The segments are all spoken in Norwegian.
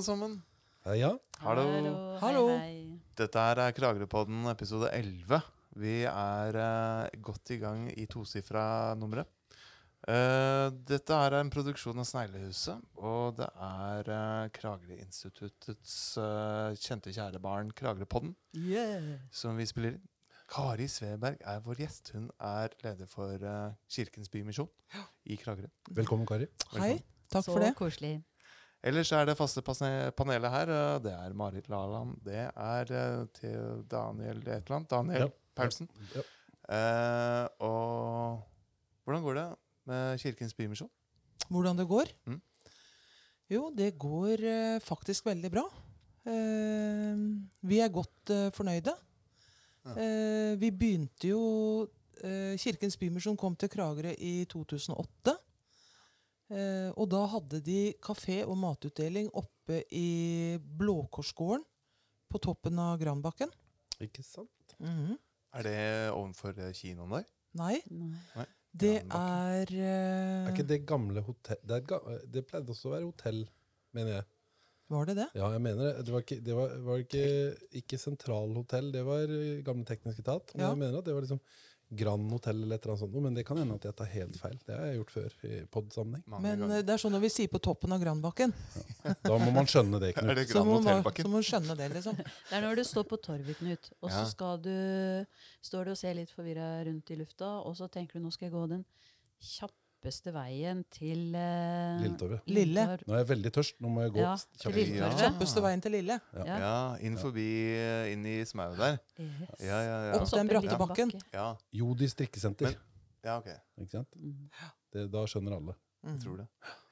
alle sammen. Eh, Ja, Hallo. Hallo. Hei, hei. Dette er Kragerøpodden episode 11. Vi er uh, godt i gang i tosifra numre. Uh, dette er en produksjon av Sneglehuset, og det er uh, Kragerø-instituttets eh, kjente kjære barn Kragerøpodden Yeah. som vi spiller inn. Kari Sveberg er vår gjest. Hun er leder for Kirkens Bymisjon i Kragerø. Velkommen, Kari. Hei, takk Så for det. koselig. Ellers er det faste panelet her. Det er Marit Laland. Det er eh, til Daniel et eller annet. Daniel Ja. Paulsen. Ja. Eh, og hvordan går det med Kirkens Bymisjon? Hvordan det går? Mm. Jo, det går eh, faktisk veldig bra. Eh, vi er godt eh, fornøyde. Ja. Eh, vi begynte jo eh, Kirkens Bymisjon kom til Kragerø i 2008. Eh, og da hadde de kafé og matutdeling oppe i Blåkorsgården på toppen av Granbakken. Ikke sant? Mhm. Er det ovenfor eh, kinoen der? Nei, Nei. det Granbakken. er eh, Er ikke det gamle hotell Det, er ga det pleide også å være hotell, mener jeg. Var det det? Ja, jeg mener det. Det var ikke, det var, var ikke, ikke sentralhotell, det var eh, gamle tekniske etat. Men Ja. jeg mener at det var liksom Grand Hotell eller et eller annet sånt. Men det kan hende at jeg tar helt feil. Det har jeg gjort før i pod-sammenheng. Men eh, ganger. det er sånn når vi sier på toppen av Granbakken, Da må man skjønne det, Er Knut. det så må, man, så må man skjønne det, liksom. Det er når du står på torvet, Knut, og så skal du, står du og ser litt forvirra rundt i lufta, og så tenker du nå skal jeg gå den kjappeste veien til eh, Lilletorget. Lille. Nå er jeg veldig tørst. Nå må jeg gå Ja, kjapt. til Lilletorvet. Ja. Kjappeste veien til Lille. Ja. Ja, inn forbi eh, inn i smauet der. Yes. Ja, ja, ja. Opp den bratte liten bakken. bakke. Ja, Jodi strikkesenter. Men- ja ok. Ikke sant? Mm. Det, da skjønner alle. Jeg Mm. tror det.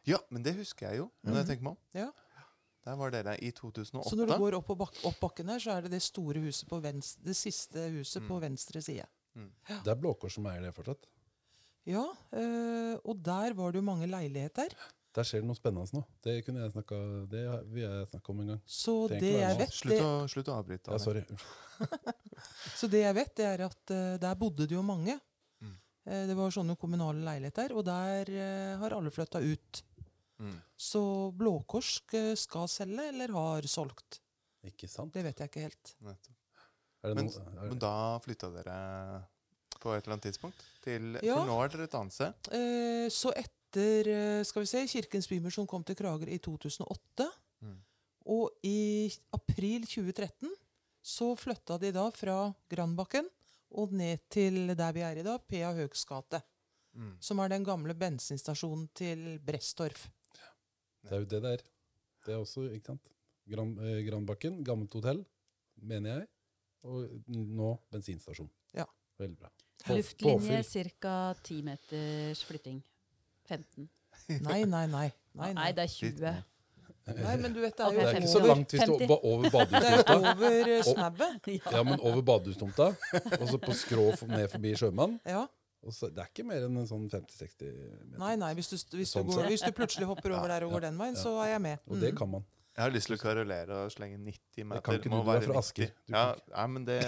Ja, men det husker jeg jo. Når jeg Mhm. tenker meg om. Ja. Der var dere i 2008. Så når du går opp, på bak opp bakken her, så er det det store huset på venstre, det siste huset på Mm. venstre side. Det er Blå Kors som eier det fortsatt. Ja, eh, og der var det jo mange leiligheter. Der skjer det noe spennende nå. Det kunne jeg snakka, det vil jeg snakke om en gang. Så det jeg vet, Slutt å, slutt å avbryte. Ja, sorry. så det jeg vet, det er at eh, der bodde det jo mange. Mm. Eh, det var sånne kommunale leiligheter, og der har alle flytta ut. Mm. Så Blå Kors eh, skal selge, eller har solgt. Ikke sant? Det vet jeg ikke helt. Er det Men, noe, er, men da flytta dere på et eller annet tidspunkt? Til, Ja. For nå er dere et annet sted? Eh, så etter eh, skal vi se, Kirkens Bymisjon kom til Krager i 2008. Mm. Og i april 2013 så flytta de da fra Grandbakken og ned til der vi er i dag, P.A. Høgs gate. Mm. Som er den gamle bensinstasjonen til Brestorf. det er jo det det er. Det er også, ikke sant? Gran, eh, Granbakken, gammelt hotell, mener jeg. Og nå bensinstasjon. Ja. Veldig bra. På- Luftlinje ca. 10 meters flytting. 15. Nei, nei, nei. Nei, Nei, nei. det er 20. nei men du vet, det er jo Det er ikke så langt hvis du 50. er ba- over er badehustomta. over eh, snauet. Ja, men over badehustomta, og så på skrå f- ned forbi Sjømann. Ja. Og så, det er ikke mer enn en sånn 50-60 meter. Nei, nei, hvis du, hvis, du Sånn går, sett. hvis du plutselig hopper over der og går den veien, så er jeg med. Og det Mm. kan man. Jeg har lyst til å karolere og slenge 90 meter. Det kan ikke Må du, du er fra Asker. Ja, nei, men det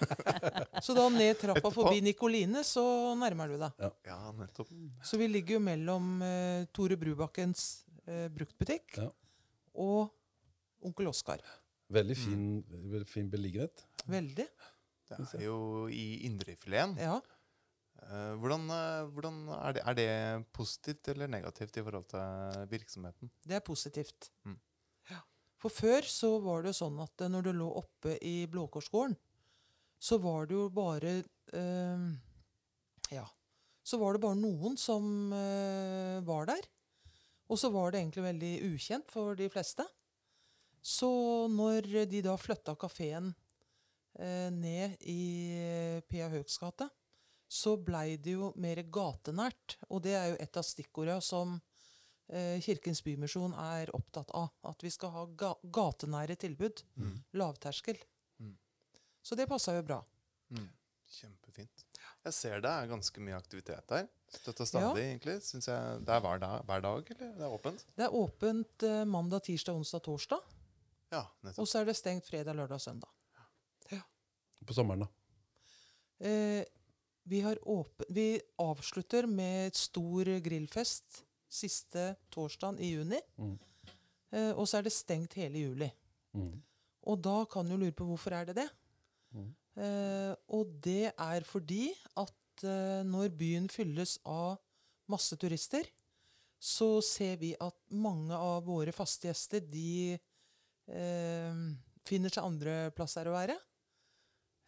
Så da ned trappa Etterpå. forbi Nikoline, så nærmer du deg. Ja, nettopp. Så vi ligger jo mellom uh, Tore Brubakkens uh, bruktbutikk Ja. og Onkel Oskar. Veldig fin, veldig fin beliggenhet. Veldig. Det er jo i indrefileten. Ja. Uh, hvordan uh, hvordan er, det, er det positivt eller negativt i forhold til virksomheten? Det er positivt. Mm. For før så var det jo sånn at eh, når du lå oppe i Blåkorsgården, så var det jo bare eh, Ja. Så var det bare noen som eh, var der. Og så var det egentlig veldig ukjent for de fleste. Så når de da flytta kafeen eh, ned i eh, Pia Høgs gate, så blei det jo mer gatenært. Og det er jo et av stikkorda som Kirkens Bymisjon er opptatt av. At vi skal ha ga gatenære tilbud. Mm. Lavterskel. Mm. Så det passa jo bra. Mm. Kjempefint. Jeg ser det er ganske mye aktivitet der. Støtta stadig, stadig, egentlig. Synes jeg Det er hver dag, hver dag, eller? Det er åpent? Det er åpent eh, mandag, tirsdag, onsdag, torsdag. Ja, Og så er det stengt fredag, lørdag og søndag. På sommeren, da. Eh, vi, har åpen, vi avslutter med et stor grillfest siste torsdagen i juni. Mm. Eh, og så er det stengt hele juli. Mm. Og da kan du lure på hvorfor er det det. Mm. Eh, og det er fordi at eh, når byen fylles av masse turister, så ser vi at mange av våre faste gjester de eh, finner seg andre plasser å være.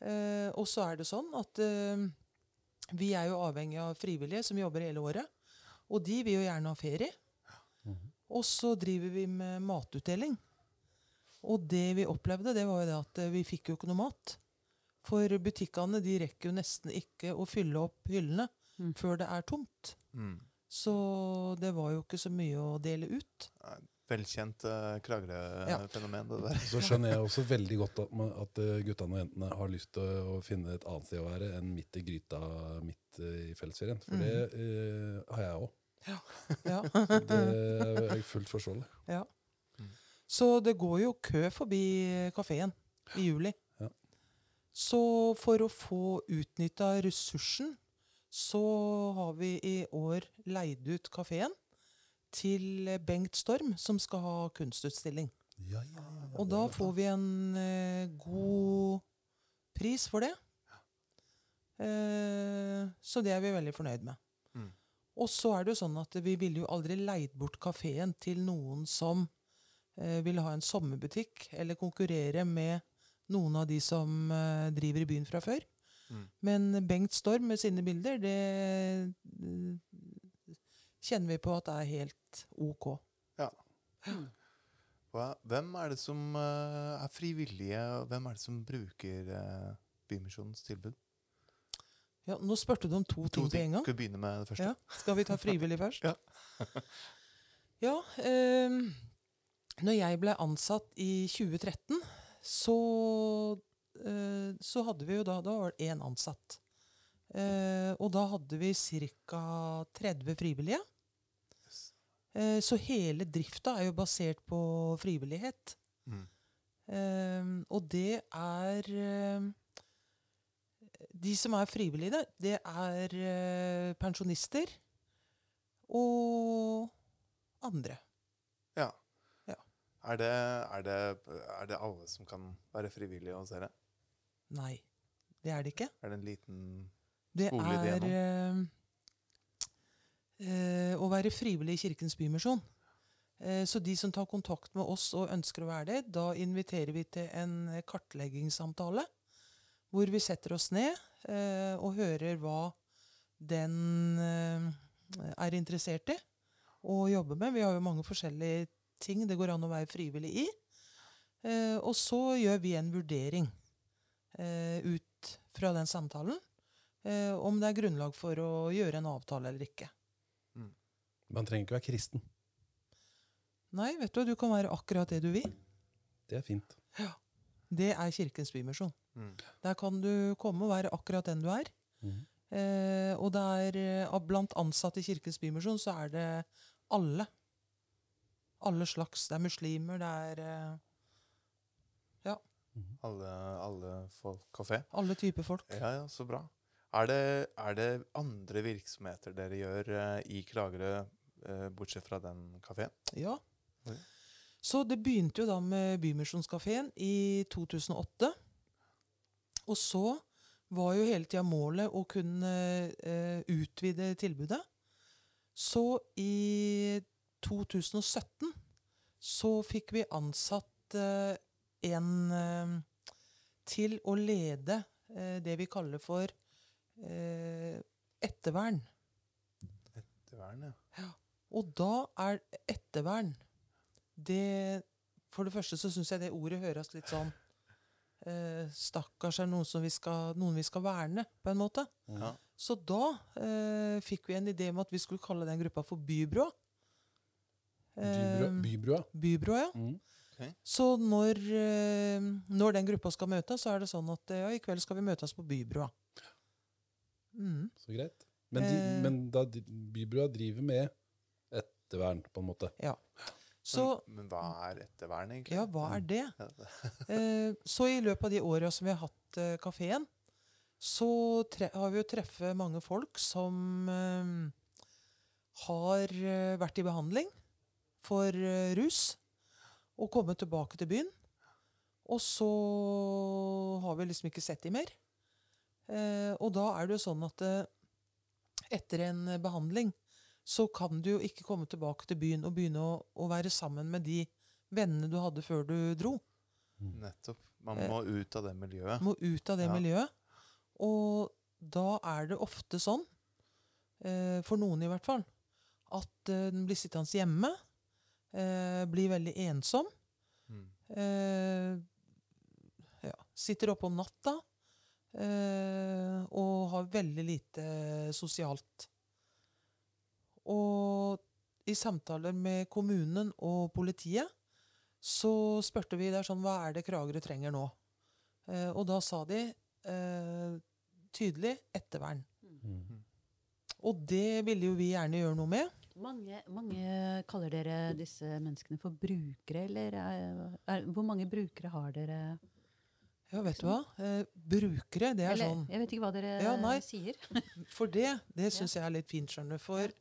Eh, og så er det sånn at eh, vi er jo avhengig av frivillige som jobber hele året. Og de vil jo gjerne ha ferie. Mhm. Og så driver vi med matutdeling. Og det vi opplevde, det var jo det at eh, vi fikk jo ikke noe mat. For butikkene de rekker jo nesten ikke å fylle opp hyllene Mm. før det er tomt. Mm. Så det var jo ikke så mye å dele ut. Velkjent uh, Kragerø-fenomen, Ja. Så skjønner jeg også veldig godt at, at eh, guttene og jentene har lyst til å, å finne et annet sted å være enn midt i gryta midt eh, i fellesferien. For det uh, har jeg òg. Ja. Det er fullt forståelig. Ja. Så det går jo kø forbi kafeen i juli. Ja. Så for å få utnytta ressursen, så har vi i år leid ut kafeen til Bengt Storm, som skal ha kunstutstilling. Ja, ja, ja, Og da får vi en eh, god pris for det. Eh, så det er vi veldig fornøyd med. Mm. Og så er det jo sånn at vi ville jo aldri leid bort kafeen til noen som eh, vil ha en sommerbutikk, eller konkurrere med noen av de som eh, driver i byen fra før. Mm. Men Bengt Storm med sine bilder, det kjenner vi på at det er helt ok. Hva, hvem er det som eh, er frivillige, og hvem er det som bruker uh, Bymisjonens tilbud? Ja, nå spurte du om to, ting på en gang. Skal vi begynne med det første? Ja. Skal vi ta frivillig først? Ja. ja ehm, når jeg ble ansatt i 2013, så, eh, så hadde vi jo da Da var det én ansatt. Eh, og da hadde vi ca. 30 frivillige. Eh, så hele drifta er jo basert på frivillighet. Mm. Um, og det er um, De som er frivillige, det er uh, pensjonister og andre. Ja. Ja. Er, det, er, det, er det alle som kan være frivillige hos dere? Nei, det er det ikke. Er det en liten Det er igjennom. Eh, å være frivillig i Kirkens Bymisjon. Eh, så de som tar kontakt med oss og ønsker å være det, da inviterer vi til en kartleggingssamtale. Hvor vi setter oss ned eh, og hører hva den er interessert i og jobber med. Vi har jo mange forskjellige ting det går an å være frivillig i. Og så gjør vi en vurdering ut fra den samtalen om det er grunnlag for å gjøre en avtale eller ikke. Man trenger ikke være kristen. Nei, vet du, du kan være akkurat det du vil. Det er fint. Ja. Det er Kirkens Bymisjon. mm. Der kan du komme og være akkurat den du er. Mm. Eh, og det er, eh, blant ansatte i Kirkens Bymisjon så er det alle. Alle slags. Det er muslimer, det er eh, alle, alle folk kafé? alle typer folk. Ja, ja, så bra. Er det, er det andre virksomheter dere gjør eh, i Kragerø, bortsett fra den kafeen? Ja. Mm. Så det begynte jo da med Bymisjonskafeen i 2008. Og så var jo hele tida målet å kunne eh, utvide tilbudet. Så i 2017 så fikk vi ansatt eh, en eh, til å lede eh, det vi kaller for ettervern. ettervern. ja. ja. Og da er ettervern det For det første så syns jeg det ordet høres litt sånn eh, Stakkars er noen, som vi skal, noen vi skal verne, på en måte. ja. Så da eh, fikk vi en idé om at vi skulle kalle den gruppa for Bybrå. Bybrua. Eh, Bybrua. Bybrå, ja. Mhm. Så når, eh, når den gruppa skal møtes, så er det sånn at eh, ja, i kveld skal vi møtes på Bybrua. Mm. Så greit. Men, de, Eh. men da Bybrua driver med ettervern, på en måte. Så men, men hva er ettervern, egentlig? ja, hva er det? Eh, så i løpet av de åra som vi har hatt eh, kafeen, så tre har vi jo treffet mange folk som eh, har eh, vært i behandling for rus. og kommet tilbake til byen. Og så har vi liksom ikke sett dem mer. Eh, og da er det jo sånn at etter en behandling så kan du jo ikke komme tilbake til byen og begynne å, å være sammen med de vennene du hadde før du dro. Nettopp. Man Eh, må ut av det miljøet. Må ut av det Ja. miljøet. Og da er det ofte sånn, eh, for noen i hvert fall, at eh, den blir sittende hjemme, eh, blir veldig ensom, Mm. eh, ja, sitter oppe om natta eh, og har veldig lite sosialt. Og i samtaler med kommunen og politiet så spurte vi der sånn, hva er det Kragerø trenger nå? Eh, og da sa de eh, tydelig ettervern. Mm. Og det ville jo vi gjerne gjøre noe med. Mange, mange kaller dere disse menneskene for brukere, eller er, er, hvor mange brukere har dere? Ja, vet du hva? Eh, brukere, det er eller, sånn Jeg vet ikke hva dere Ja, nei. sier. For det, det syns jeg er litt fint, skjønner du. For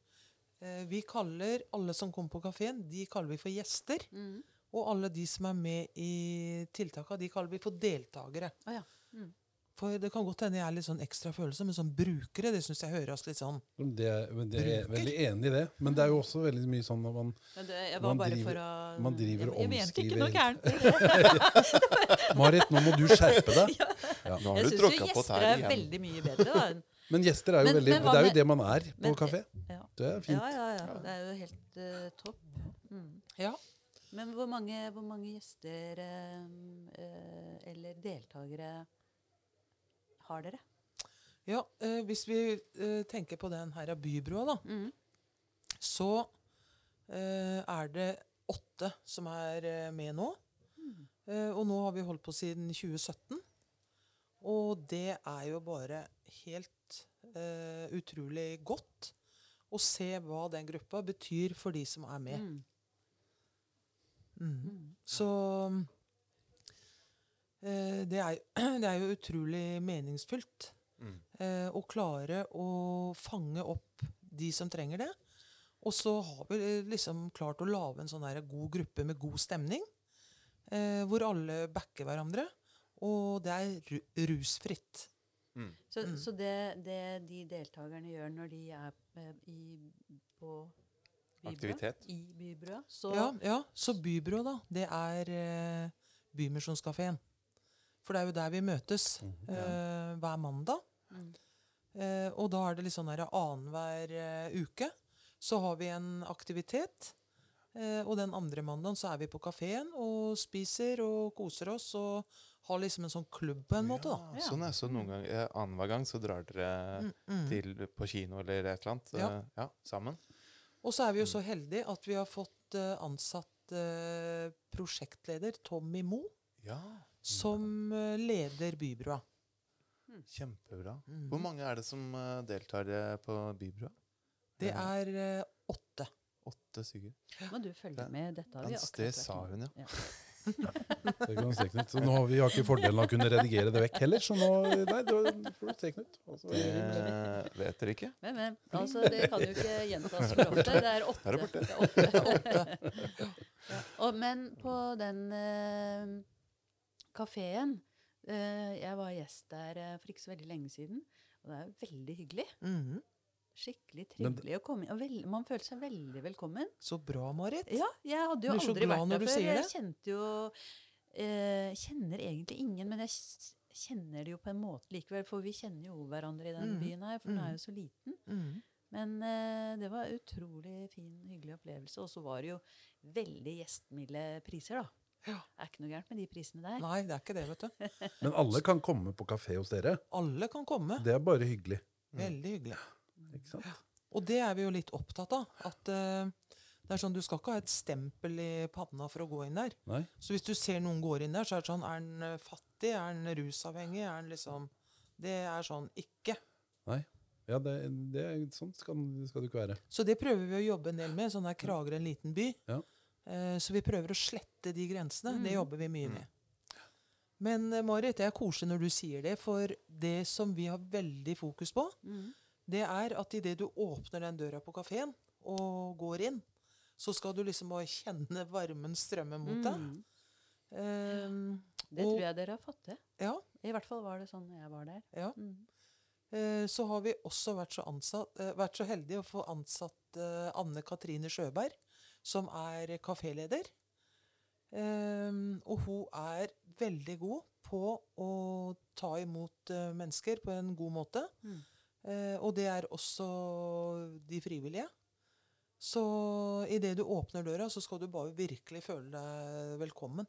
vi kaller alle som kommer på kafeen, de kaller vi for gjester. Mm. Og alle de som er med i tiltaka, de kaller vi for deltakere. Å ja. Mm. For det kan godt hende jeg er litt sånn ekstra følelse, men som brukere, det syns jeg høres litt sånn Det, er- men det er jeg veldig enig i det. Men det er jo også veldig mye sånn at man, det, Man driver- å man driver jeg, jeg mente ikke noe omskriver- gærent. Marit, nå må du skjerpe deg! Ja. Ja. Jeg du syns jo gjester er veldig mye bedre. Da. enn- Men gjester er jo Men- veldig men Det er jo det man er på men- kafé. Ja. Det er fint. Ja, ja, ja. Det er jo helt uh, topp. Mm. Ja. Men hvor mange, hvor mange gjester eh, uh, eller deltakere har dere? Ja, eh, hvis vi tenker på den her av bybrua, da, Mm. så eh, er det åtte som er med nå. Eh, og nå har vi holdt på siden 2017. Og det er jo bare helt uh, utrolig godt å se hva den gruppa betyr for de som er med. Mm. Mm. Mm. Så uh, det, er, det er jo utrolig meningsfylt Mm. eh, å klare å fange opp de som trenger det. Og så har vi liksom klart å lage en sånn god gruppe med god stemning. Eh, hvor alle backer hverandre. Og det er ru rusfritt. Mm. Så, Mm. så det, det de deltakerne gjør når de er eh, i, på Bybrua, Aktivitet. I Bybrua, så Ja, ja, så Bybrå, da, det er eh, Bymisjonskafeen. For det er jo der vi møtes eh, hver mandag. Mm. Eh, og da er det litt sånn annenhver eh, uke så har vi en aktivitet. Eh, og den andre mandagen så er vi på kafeen og spiser og koser oss og har liksom en sånn klubb på en måte, da. Ja, sånn er Så noen gang, eh, annenhver gang så drar dere Mm, mm. til på kino eller et eller annet Ja. eh, ja, sammen? Og så er vi jo så heldige at vi har fått eh, ansatt eh, prosjektleder Tommy Moe, Ja, som leder Bybrua. kjempebra. Mm. Hvor mange er det som deltar på Bybrua? Det er åtte. Åtte stykker. må du følge med. Dette har vi akkurat det sa hun, ja. Ja. Det kan se, Knut. Så nå har vi har ikke fordelen av å kunne redigere det vekk heller, så nå Nei, det får du se, Knut. Altså, Det vet dere ikke. Men, men. Altså, det kan jo ikke gjentas for ofte. Det er åtte. Er. Det er. Ja. Og, men på den uh, kafeen eh, Jeg var gjest der eh, for ikke så veldig lenge siden. Og det er jo veldig hyggelig. Mhm. Skikkelig Men- trivelig å komme inn. Og vel, man føler seg veldig velkommen. Så bra, Marit. Ja, jeg hadde jo aldri glad vært når der du før. Jeg kjente jo eh, Kjenner egentlig ingen, men jeg kjenner det jo på en måte likevel. For vi kjenner jo hverandre i den mm. byen her, for den Mhm. er jo så liten. Mm. Men eh, det var utrolig fin, hyggelig opplevelse. Og så var det jo veldig gjestmilde priser, da. Ja. Det er ikke noe gærent med de prisene der. Nei, det er ikke det, vet du. Men alle kan komme på kafé hos dere. Alle kan komme. Det er bare hyggelig. Veldig hyggelig. Ikke sant? Og det er vi jo litt opptatt av. At uh, det er sånn, Du skal ikke ha et stempel i panna for å gå inn der. Nei? Så hvis du ser noen går inn der, så er det sånn Er han eh, fattig? Er han rusavhengig? Er han liksom Det er sånn ikke. Ja, det, det er, sånn skal, skal det ikke være. Så det prøver vi å jobbe en del med. Sånn der Kragerø en liten by. Ja. Eh, så vi prøver å slette de grensene. Det Mm. jobber vi mye med. Men Marit, det er koselig når du sier det, for det som vi har veldig fokus på, Mhm. Det er at idet du åpner den døra på kafeen og går inn, så skal du liksom bare kjenne varmen strømme mot deg. Mm. Um, Det tror jeg dere har fått til. Ja, I hvert fall var det sånn jeg var der. ja. Mm. Eh, så har vi også vært så, ansatt, eh, vært så heldige å få ansatt eh, Anne Katrine Sjøberg, som er kaféleder. Ehm, og hun er veldig god på å ta imot mennesker på en god måte. Mm. Eh, og det er også de frivillige. Så idet du åpner døra, så skal du bare virkelig føle deg velkommen.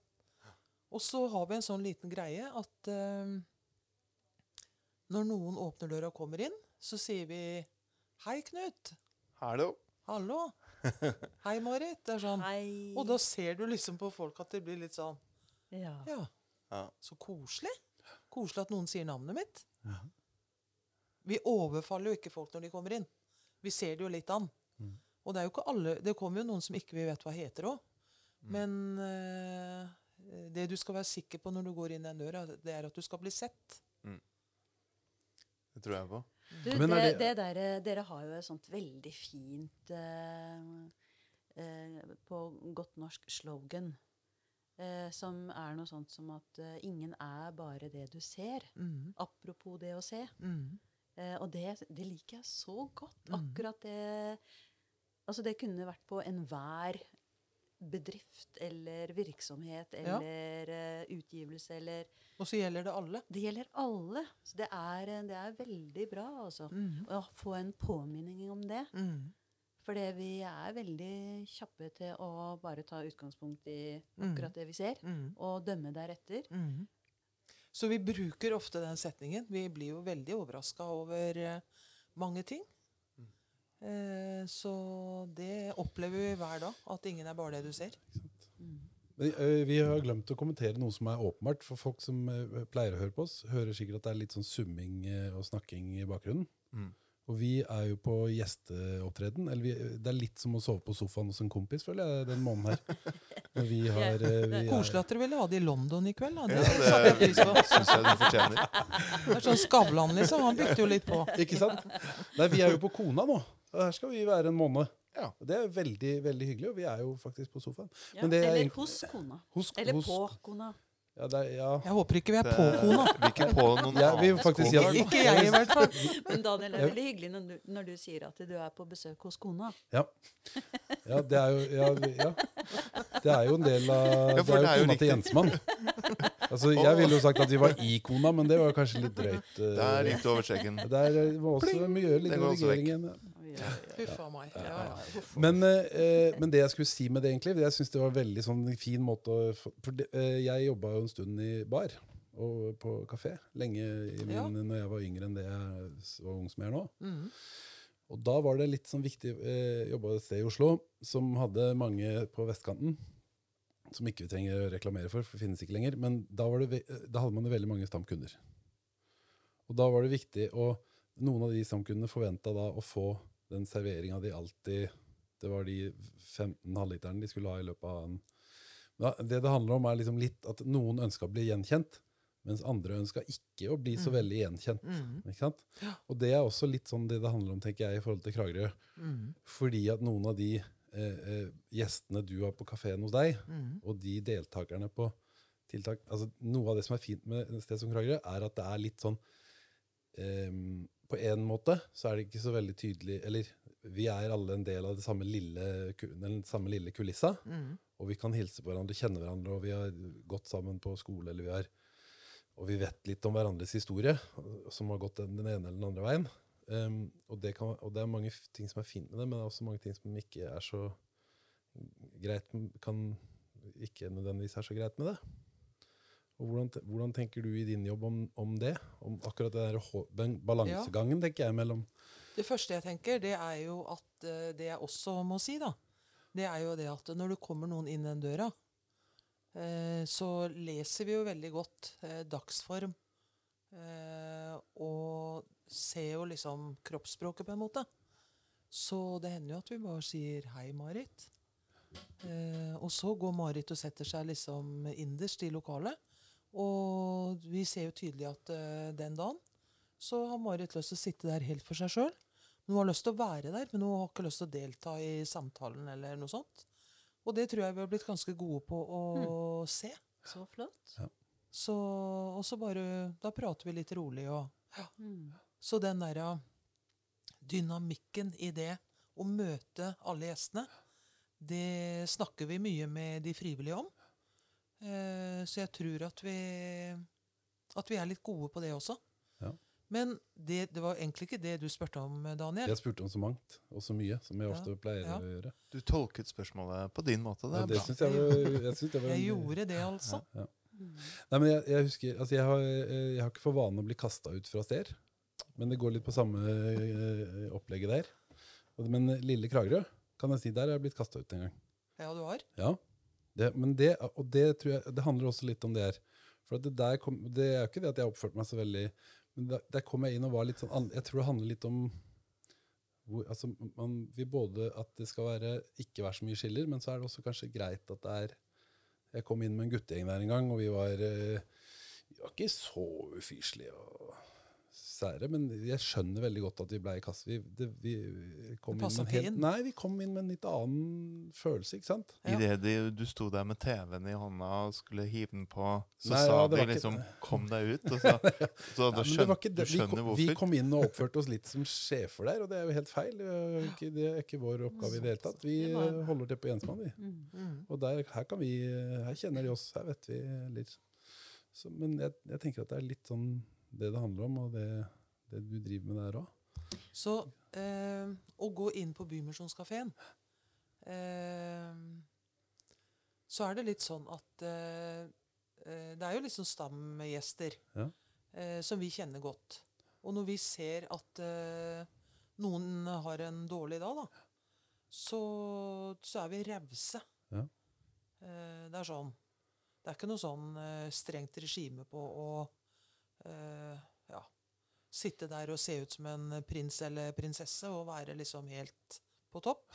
Og så har vi en sånn liten greie at eh, når noen åpner døra og kommer inn, så sier vi 'Hei, Knut'. Hallo. 'Hallo'. 'Hei, Marit'. Det er sånn. Hei. Og da ser du liksom på folk at det blir litt sånn ja. Ja, Ja. så koselig. Koselig at noen sier navnet mitt. Vi overfaller jo ikke folk når de kommer inn. Vi ser det jo litt an. Mm. Og det er jo ikke alle Det kommer jo noen som ikke vi vet hva heter òg. Men eh, det du skal være sikker på når du går inn den døra, det er at du skal bli sett. Det tror jeg på. Du, Men det, det det- der, dere har jo et sånt veldig fint eh, eh, På godt norsk slogan. Eh, som er noe sånt som at eh, ingen er bare det du ser. Mm. Apropos det å se. Mm. Eh, og det, det liker jeg så godt. Mhm. Akkurat det Altså, det kunne vært på enhver bedrift eller virksomhet eller ja. utgivelse eller Og så gjelder det alle. Det gjelder alle. Så det er, eh, det er veldig bra, altså. Mm. Å få en påminning om det. Mm. For vi er veldig kjappe til å bare ta utgangspunkt i Mhm. akkurat det vi ser, Mm. og dømme deretter. Mhm. Så vi bruker ofte den setningen. Vi blir jo veldig overraska over eh, mange ting. Eh, så det opplever vi hver dag. At ingen er bare det du ser. Mm. Men, Vi har glemt å kommentere noe som er åpenbart. For folk som pleier å høre på oss, hører sikkert at det er litt sånn summing og snakking i bakgrunnen. Mm. Og vi er jo på gjesteopptreden. Eller vi, det er litt som å sove på sofaen hos en kompis, føler jeg, den måneden her. Når vi har, ø, vi er, Koselig at dere ville ha det i London i kveld. Da. Det Ja, det syns jeg du fortjener. Det er sånn Skavlan, liksom. Han bytter jo litt på. Ikke sant? Nei, vi er jo på Kona nå. Og her skal vi være en måned. Ja. Det er veldig veldig hyggelig, og vi er jo faktisk på sofaen. Ja, Men det er eller hos kona. Hos, Eller hos, på kona. Ja, det er, ja. Jeg håper ikke vi er Det- på kona. Vi er ikke på noen Jeg vi faktisk ja. Ikke jeg, i hvert fall. Men Daniel, det er veldig hyggelig når du, når du sier at du er på besøk hos kona. Ja. ja, det er jo ja, ja. Det er jo en del av Ja, Det det er jo kona til. Jensmann. Altså, jeg ville jo sagt at vi var i kona, men det var kanskje litt drøyt. Uh, det er litt over skjeggen. Det er, eh, må også gjøre litt redigering igjen. Huff a meg. Men, eh, men det jeg skulle si med det, egentlig, jeg syns det var en veldig sånn fin måte å For det, eh, jeg jobba jo en stund i bar og på kafé lenge i min, Ja. når jeg var yngre enn det jeg var ung som jeg er nå. Mm. Og da var det litt sånn viktig eh, Jobba et sted i Oslo som hadde mange på vestkanten. Som ikke vi trenger å reklamere for, for det finnes ikke lenger. Men da, var det, eh, da hadde man jo veldig mange stamkunder. Og da var det viktig å Noen av de stamkundene forventa da å få den serveringa de alltid Det var de 15 halvliterne de skulle ha i løpet av en da, Det det handler om, er liksom litt at noen ønska å bli gjenkjent, mens andre ønska ikke å bli så Mm. veldig gjenkjent. Mm. Og det er også litt sånn det det handler om, tenker jeg, i forhold til Kragerø. Mm. Fordi at noen av de eh, eh, gjestene du har på kafeen hos deg, mm. og de deltakerne på tiltak altså Noe av det som er fint med et sted som Kragerø, er at det er litt sånn ehm, På en måte så er det ikke så veldig tydelig Eller vi er alle en del av det samme lille, den samme lille kulissa. Mm. Og vi kan hilse på hverandre, kjenne hverandre, og vi har gått sammen på skole, eller vi har Og vi vet litt om hverandres historie, som har gått den, den ene eller den andre veien. Um, og, det kan, og det er mange ting som er fint med det, men det er også mange ting som ikke er så greit Kan ikke nødvendigvis er så greit med det. Og hvordan, hvordan tenker du i din jobb om, om det? Om akkurat det der, den balansegangen, tenker jeg, mellom Det første jeg tenker, det er jo at eh, det jeg også må si, da, det er jo det at når det kommer noen inn den døra, eh, så leser vi jo veldig godt eh, dagsform. Eh, og ser jo liksom kroppsspråket, på en måte. Så det hender jo at vi bare sier 'hei, Marit'. Og så går Marit og setter seg liksom innerst i lokalet. Og vi ser jo tydelig at uh, den dagen så har Marit lyst til å sitte der helt for seg sjøl. Hun har lyst til å være der, men hun har ikke lyst til å delta i samtalen eller noe sånt. Og det tror jeg vi har blitt ganske gode på å se. Så flott. Så, og så bare Da prater vi litt rolig og ja. Mm. Så den der dynamikken i det å møte alle gjestene, det snakker vi mye med de frivillige om. Eh, så jeg tror at vi, at vi er litt gode på det også. Ja. Men det, det var egentlig ikke det du spurte om, Daniel. Jeg spurte om så mangt og så mye, som jeg ofte pleier ja. å gjøre. Du tolket spørsmålet på din måte. Det Ja, er det syns jeg var, jeg synes det var Jeg en- gjorde det, altså. Ja. Nei, men jeg, jeg husker altså jeg, har, jeg har ikke for vane å bli kasta ut fra steder. Men det går litt på samme eh, opplegget der. Men Lille Kragerø, kan jeg si, der er jeg blitt kasta ut en gang. Ja, du har. Ja. Det, men det, og det tror jeg Det handler også litt om det her. For det der kom, det er jo ikke det at jeg oppførte meg så veldig Men der, der kom jeg inn og var litt sånn Jeg tror det handler litt om hvor, altså Man vil både at det skal være ikke være så mye skiller, men så er det også kanskje greit at det er Jeg kom inn med en guttegjeng der en gang, og vi var eh, Vi var ikke så ufyselige og sære, men jeg skjønner veldig godt at vi ble i kasse. Vi, det, vi kom Det inn med en helt, inn. Nei, vi kom inn med en litt annen følelse, ikke sant? Ja. Idet de- du sto der med TV-en i hånda og skulle hive den på, så Nei, sa ja, de liksom ikke- 'kom deg ut'. Og så, så da Nei, men det ikke du skjønner Vi, kom, hvorfor. vi kom inn og oppførte oss litt som sjefer der, og det er jo helt feil. Det er ikke, det er ikke vår oppgave i det hele tatt. Vi holder til på Jensmann, vi. Mm. Mm. Og der, her, kan vi, her kjenner de oss, her vet vi litt. Så, men jeg, jeg tenker at det er litt sånn det det handler om, og det, det du driver med der òg. Så eh, å gå inn på Bymisjonskafeen eh, Så er det litt sånn at eh, eh, Det er jo liksom stamgjester Ja. eh, som vi kjenner godt. Og når vi ser at eh, noen har en dårlig dag, da, så, så er vi rause. Ja. Eh, det er sånn. Det er ikke noe sånn strengt regime på å eh, ja, sitte der og se ut som en prins eller prinsesse og være liksom helt på topp.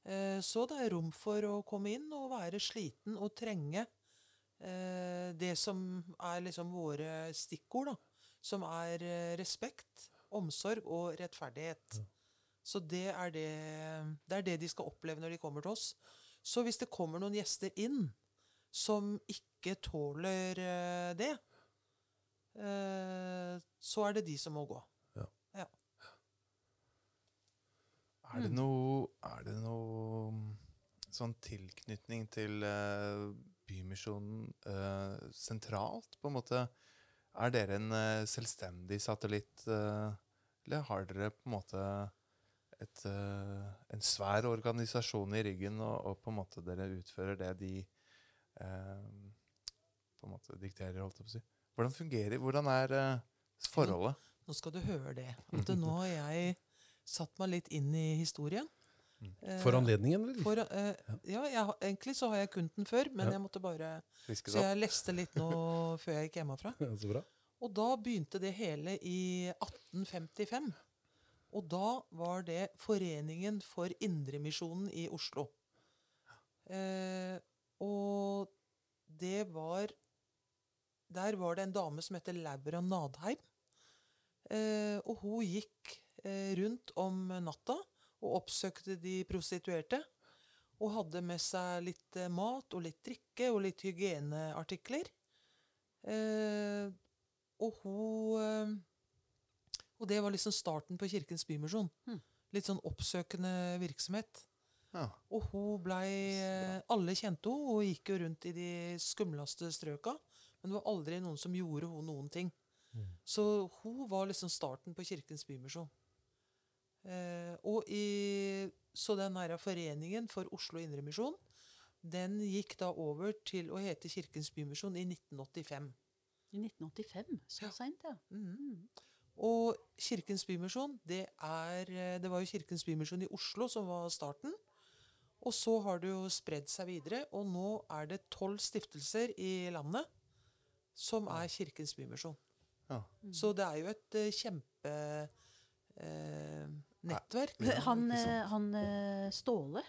Uh, så det er rom for å komme inn og være sliten og trenge uh, det som er liksom våre stikkord, da. Som er respekt, omsorg og rettferdighet. Så det er det, det er det de skal oppleve når de kommer til oss. Så hvis det kommer noen gjester inn som ikke tåler det, så er det de som må gå. Er det noe, er det noe mm, sånn tilknytning til eh, Bymisjonen eh, sentralt, på en måte? Er dere en eh, selvstendig satellitt, eh, eller har dere på en måte et, eh, en svær organisasjon i ryggen, og, og på en måte dere utfører det de eh, på en måte dikterer, holdt jeg på å si? Hvordan fungerer, hvordan er eh, forholdet? Nå skal du høre det. At nå har jeg satt meg litt inn i historien. Eh, For anledningen, eller? for, uh, ja, jeg, egentlig så har jeg kunnet den før, men Ja. jeg måtte bare Så opp? jeg leste litt nå før jeg gikk hjemmefra. Ja, så bra. Og da begynte det hele i 1855. Og da var det Foreningen for Indremisjonen i Oslo. Eh, og det var Der var det en dame som heter Laura Nadheim. Eh, og hun gikk eh, rundt om natta og oppsøkte de prostituerte. Og hadde med seg litt eh, mat og litt drikke og litt hygieneartikler. Eh, og hun Og det var liksom starten på Kirkens Bymisjon. Hmm. Litt sånn oppsøkende virksomhet. Ja. Og hun blei Alle kjente henne, og gikk jo rundt i de skumleste strøka. Men det var aldri noen som gjorde hun noen ting. Så hun var liksom starten på Kirkens Bymisjon. Eh, og i, så den her foreningen for Oslo Indremisjon, den gikk da over til å hete Kirkens Bymisjon i 1985. I 1985. Så Ja. seint, ja. Mm. Og Kirkens Bymisjon, det, er, eh, det var jo Kirkens Bymisjon i Oslo som var starten. Og så har det jo spredd seg videre, og nå er det tolv stiftelser i landet som er Kirkens Bymisjon. Ja. Så det er jo et uh, kjempe Uh, nettverk. Han, ikke eh, han eh, Ståle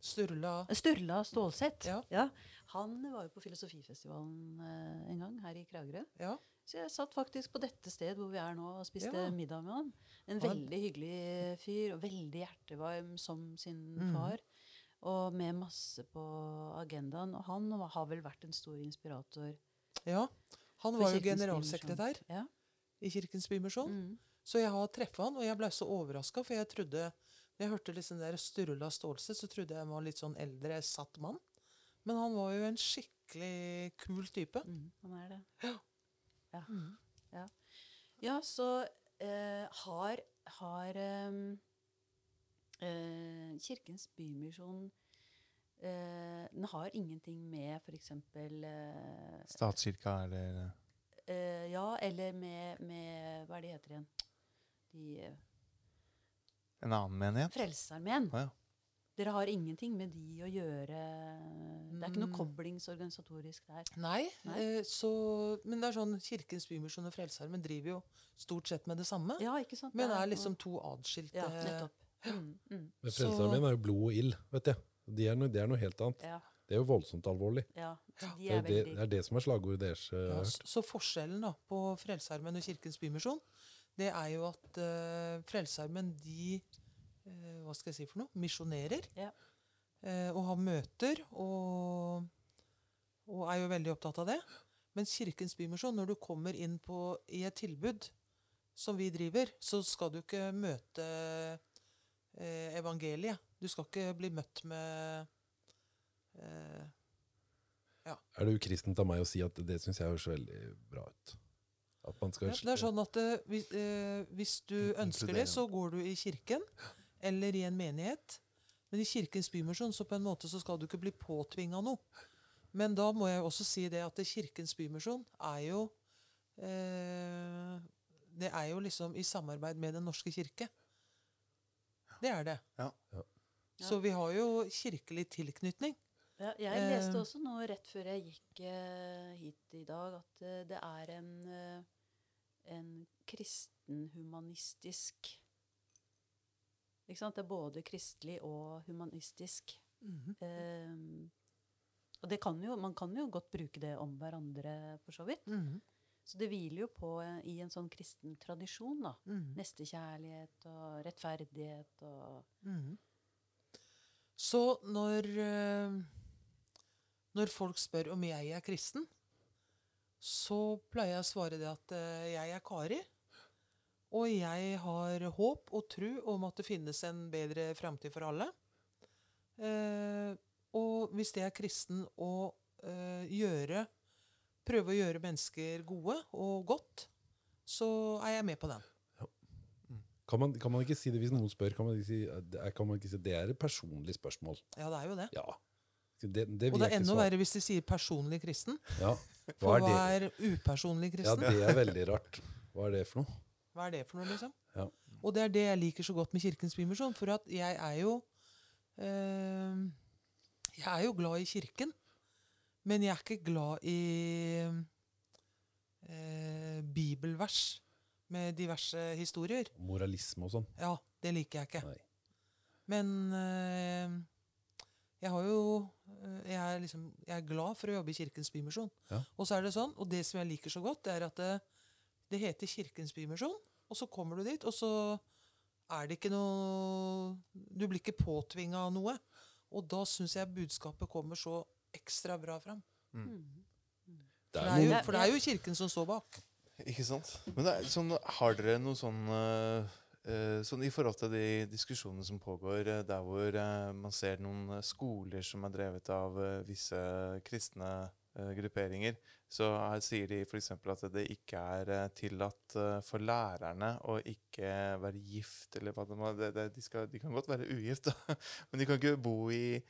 Sturla Sturla Stålseth. Ja. Han var jo på Filosofifestivalen eh, en gang her i Kragerø. Ja. Så jeg satt faktisk på dette sted hvor vi er nå og spiste Ja. middag med han. En han. veldig hyggelig fyr, og veldig hjertevarm som sin mm. far. Og med masse på agendaen. Og han har vel vært en stor inspirator. Ja. Han var jo generalsekretær Ja. i Kirkens Bymisjon. Mm. Så jeg har treffet han, og jeg ble så overraska, for jeg trodde Når jeg hørte liksom der Sturla Stålseth, så trodde jeg han var litt sånn eldre, satt mann. Men han var jo en skikkelig kul type. Mm. Han er det. Ja. Mm. Ja, så eh, har, har ehm, eh, Kirkens Bymisjon eh, Den har ingenting med f.eks. Eh, Statskirka eller eh, Ja, eller med, med Hva er det heter igjen? De eh, en annen menighet? Frelsesarmeen. Ah, ja. Dere har ingenting med de å gjøre Det er ikke noe Mm. koblingsorganisatorisk der. Nei, Nei. Eh, så, men det er sånn Kirkens Bymisjon og Frelsesarmeen driver jo stort sett med det samme. Ja, ikke sant? men Det er liksom to adskilte Ja, nettopp. Mm, mm, Men Frelsesarmeen er jo blod og ild, vet jeg. De er noe, det er noe helt annet. ja, Det er jo voldsomt alvorlig. ja. De Det er er det, veldig det er det som er slagordet deres. eh, Ja, så forskjellen da på Frelsearmen og Kirkens Bymisjon, det er jo at uh, Frelsearmen de uh, Hva skal jeg si for noe? Misjonerer. Ja. uh, og har møter og, og er jo veldig opptatt av det. Mens Kirkens Bymisjon, når du kommer inn på, i et tilbud som vi driver, så skal du ikke møte eh, evangeliet. Du skal ikke bli møtt med eh, Er det ukristent av meg å si at det syns jeg høres veldig bra ut? At man skal Ja, det er sånn at eh, hvis, eh, hvis du ønsker det, så går du i kirken eller i en menighet. Men i Kirkens Bymisjon så på en måte så skal du ikke bli påtvinga noe. Men da må jeg også si det at Kirkens Bymisjon er jo eh, Det er jo liksom i samarbeid med Den norske kirke. Det er det. Ja. Ja. Så vi har jo kirkelig tilknytning. Ja, jeg leste Eh. også nå rett før jeg gikk eh, hit i dag, at eh, det er en, en kristenhumanistisk Ikke sant? Det er både kristelig og humanistisk. Eh, og det kan jo, man kan jo godt bruke det om hverandre, for så vidt. Mhm. Så det hviler jo på i en sånn kristen tradisjon. da. Mhm. Nestekjærlighet og rettferdighet og Mhm. Så når, eh, når folk spør om jeg er kristen, så pleier jeg å svare det at eh, jeg er Kari. Og jeg har håp og tro om at det finnes en bedre framtid for alle. Eh, og hvis det er kristen å gjøre Prøve å gjøre mennesker gode og godt, så er jeg med på den. Kan man, kan man ikke si det hvis noen spør? Kan man ikke si, er- kan man ikke si det er et personlig spørsmål? Ja, det er jo det. Ja. Det, det Og det er enda verre hvis de sier 'personlig kristen'. Ja. Hva For hva er upersonlig kristen? Ja, det er veldig rart. Hva er det for noe? Hva er det for noe, liksom? Ja. Og det er det jeg liker så godt med Kirkens Bymisjon. For at jeg er jo øh, Jeg er jo glad i Kirken. Men jeg er ikke glad i øh, bibelvers med diverse historier. Moralisme og sånn? Ja, det liker jeg ikke. Nei. Men øh, jeg har jo eh, jeg er, liksom, jeg er glad for å jobbe i Kirkens Bymisjon. Ja. Og så er det sånn, og det som jeg liker så godt, det er at det, det heter Kirkens Bymisjon. Og så kommer du dit, og så er det ikke noe Du blir ikke påtvinga av noe. Og da syns jeg budskapet kommer så ekstra bra fram. mm. Er det er jo, for det er jo Kirken som står bak. Ikke sant? Men det er, sånn, har dere noe sånn eh, eh, Sånn I forhold til de diskusjonene som pågår eh, der hvor man ser noen skoler som er drevet av visse kristne grupperinger, så sier de f.eks. at det ikke er tillatt for lærerne å ikke være gift, eller hva det må de, de kan godt være ugift, da. men de kan ikke bo i,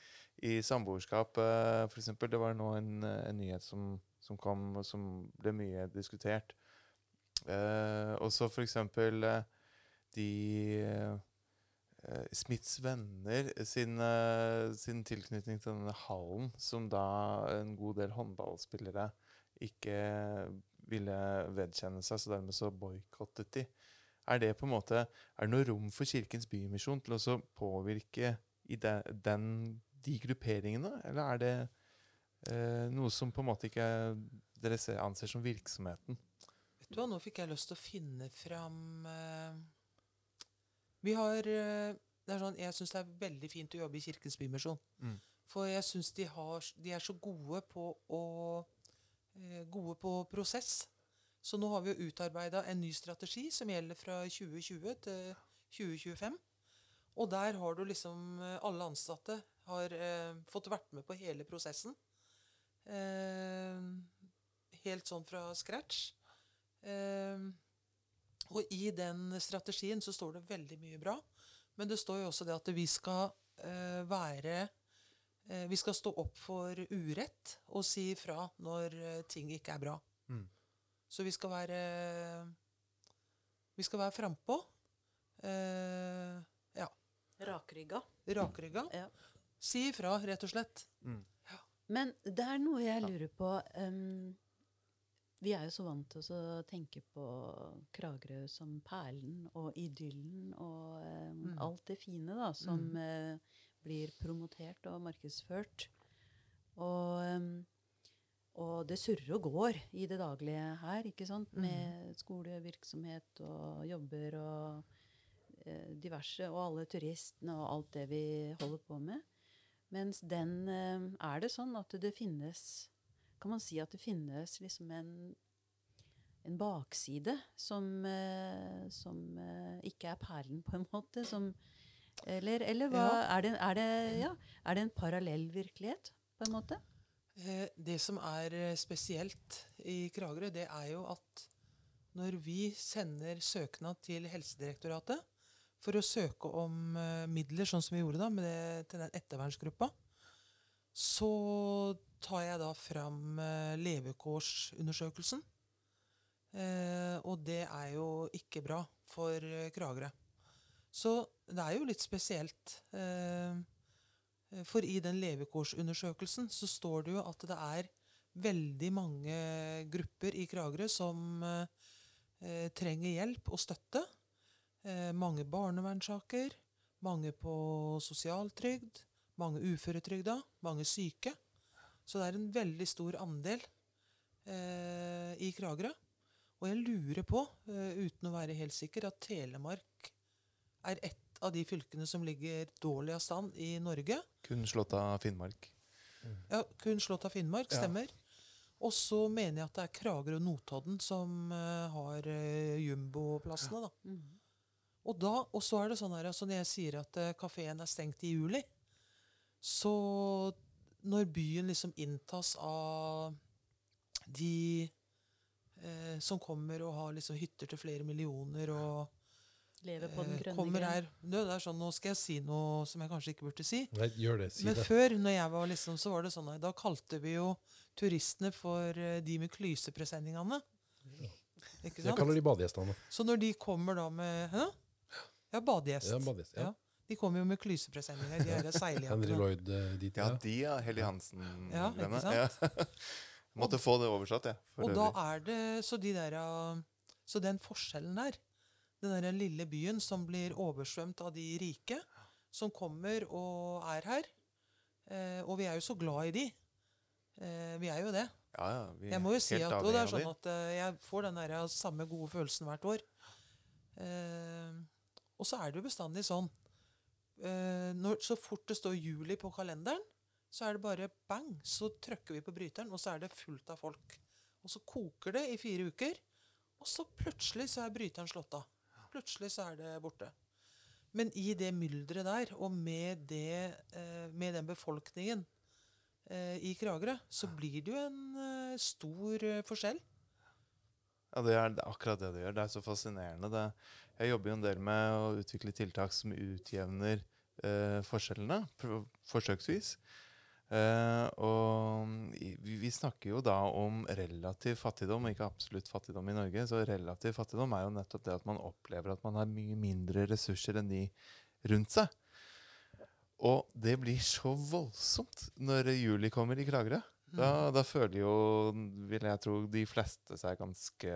i samboerskap, for f.eks. Det var nå en, en nyhet som, som kom, som ble mye diskutert. Eh, også for eksempel eh, de eh, Smiths venner sin, eh, sin tilknytning til denne hallen, som da en god del håndballspillere ikke ville vedkjenne seg, så dermed så boikottet de. Er det på en måte, er det noe rom for Kirkens Bymisjon til å påvirke i de, den de grupperingene, eller er det eh, noe som på en måte ikke dere anser som virksomheten? Du nå fikk jeg lyst til å finne fram uh, Vi har uh, det er sånn, Jeg syns det er veldig fint å jobbe i Kirkens Bymisjon. Mm. For jeg syns de, de er så gode på å uh, Gode på prosess. Så nå har vi jo utarbeida en ny strategi som gjelder fra 2020 til 2025. Og der har du liksom Alle ansatte har fått vært med på hele prosessen. Helt sånn fra scratch. Eh, og i den strategien så står det veldig mye bra. Men det står jo også det at vi skal eh, være eh, Vi skal stå opp for urett og si ifra når eh, ting ikke er bra. Mm. Så vi skal være Vi skal være frampå. Eh, ja. Rakrygga. Rakrygga. Ja. Si ifra, rett og slett. Mm. Men det er noe jeg lurer på. em, vi er jo så vant til å tenke på Kragerø som perlen og idyllen og eh, Mm. alt det fine da, som Mm. eh, blir promotert og markedsført. Og, og det surrer og går i det daglige her, ikke sant? Mm. Med skolevirksomhet og jobber og eh, diverse, og alle turistene og alt det vi holder på med. Mens den eh, er det sånn at det finnes Kan man si at det finnes liksom en, en bakside som, eh, som eh, ikke er perlen, på en måte? Som, eller, eller hva Ja. er, det, er, det, ja, er det en parallell virkelighet, på en måte? Eh, Det som er spesielt i Kragerø, det er jo at når vi sender søknad til Helsedirektoratet for å søke om midler, sånn som vi gjorde da med det, til den ettervernsgruppa, så tar jeg da fram eh, levekårsundersøkelsen. Eh, og det er jo ikke bra for eh, Kragerø. Så det er jo litt spesielt. For i den levekårsundersøkelsen så står det jo at det er veldig mange grupper i Kragerø som trenger hjelp og støtte. Mange barnevernssaker, mange på sosialtrygd, mange uføretrygda, mange syke. Så det er en veldig stor andel eh, i Kragerø. Og jeg lurer på, eh, uten å være helt sikker, at Telemark er ett av de fylkene som ligger dårligst an i Norge. Kun slått av Finnmark. Ja, kun slått av Finnmark, Ja. stemmer. Og så mener jeg at det er Kragerø og Notodden som eh, har uh, jumboplassene. da. Mm. Og, da, og så er det sånn her, altså når jeg sier at uh, kafeen er stengt i juli, så når byen liksom inntas av de eh, som kommer og har liksom hytter til flere millioner og Lever på den eh, grønne kommer her det er sånn, Nå skal jeg si noe som jeg kanskje ikke burde si. Nei, gjør det. Si Men det. før, når jeg var liksom, så var det sånn at da kalte vi jo turistene for eh, de med klysepresendingene. Ikke Jeg kaller de badegjestene. Så når de kommer da med Hæ? Ja, badegjest. Ja, badegjest, ja. De kommer jo med klysepresendinger, de her Henry seiljakkene. Lloyd eh, dit, Ja, ja. de, ja. Helly Hansen. Ja, ikke sant? Ja. Måtte få det oversatt, jeg. Ja, Og da er det Så de der uh, Så den forskjellen der, den der lille byen som blir oversvømt av de rike, som kommer og er her eh, Og vi er jo så glad i de. Eh, vi er jo det. Ja, ja, vi er Jeg må jo si at, og det er sånn at eh, jeg får den der samme gode følelsen hvert år. Eh, og så er det jo bestandig sånn eh, når, Så fort det står juli på kalenderen, så er det bare bang, så trykker vi på bryteren, og så er det fullt av folk. Og så koker det i fire uker, og så plutselig så er bryteren slått av. Plutselig så er det borte. Men i det mylderet der, og med, det, eh, med den befolkningen eh, i Kragerø, så blir det jo en eh, stor eh, forskjell. Ja, det er akkurat det det gjør. Det er så fascinerende. Det, jeg jobber jo en del med å utvikle tiltak som utjevner eh, forskjellene, forsøksvis. Eh, og vi, vi snakker jo da om relativ fattigdom, ikke absolutt fattigdom i Norge. Så relativ fattigdom er jo nettopp det at man opplever at man har mye mindre ressurser enn de rundt seg. Og det blir så voldsomt når juli kommer i Kragerø. Da, da føler jo, vil jeg tro, de fleste seg ganske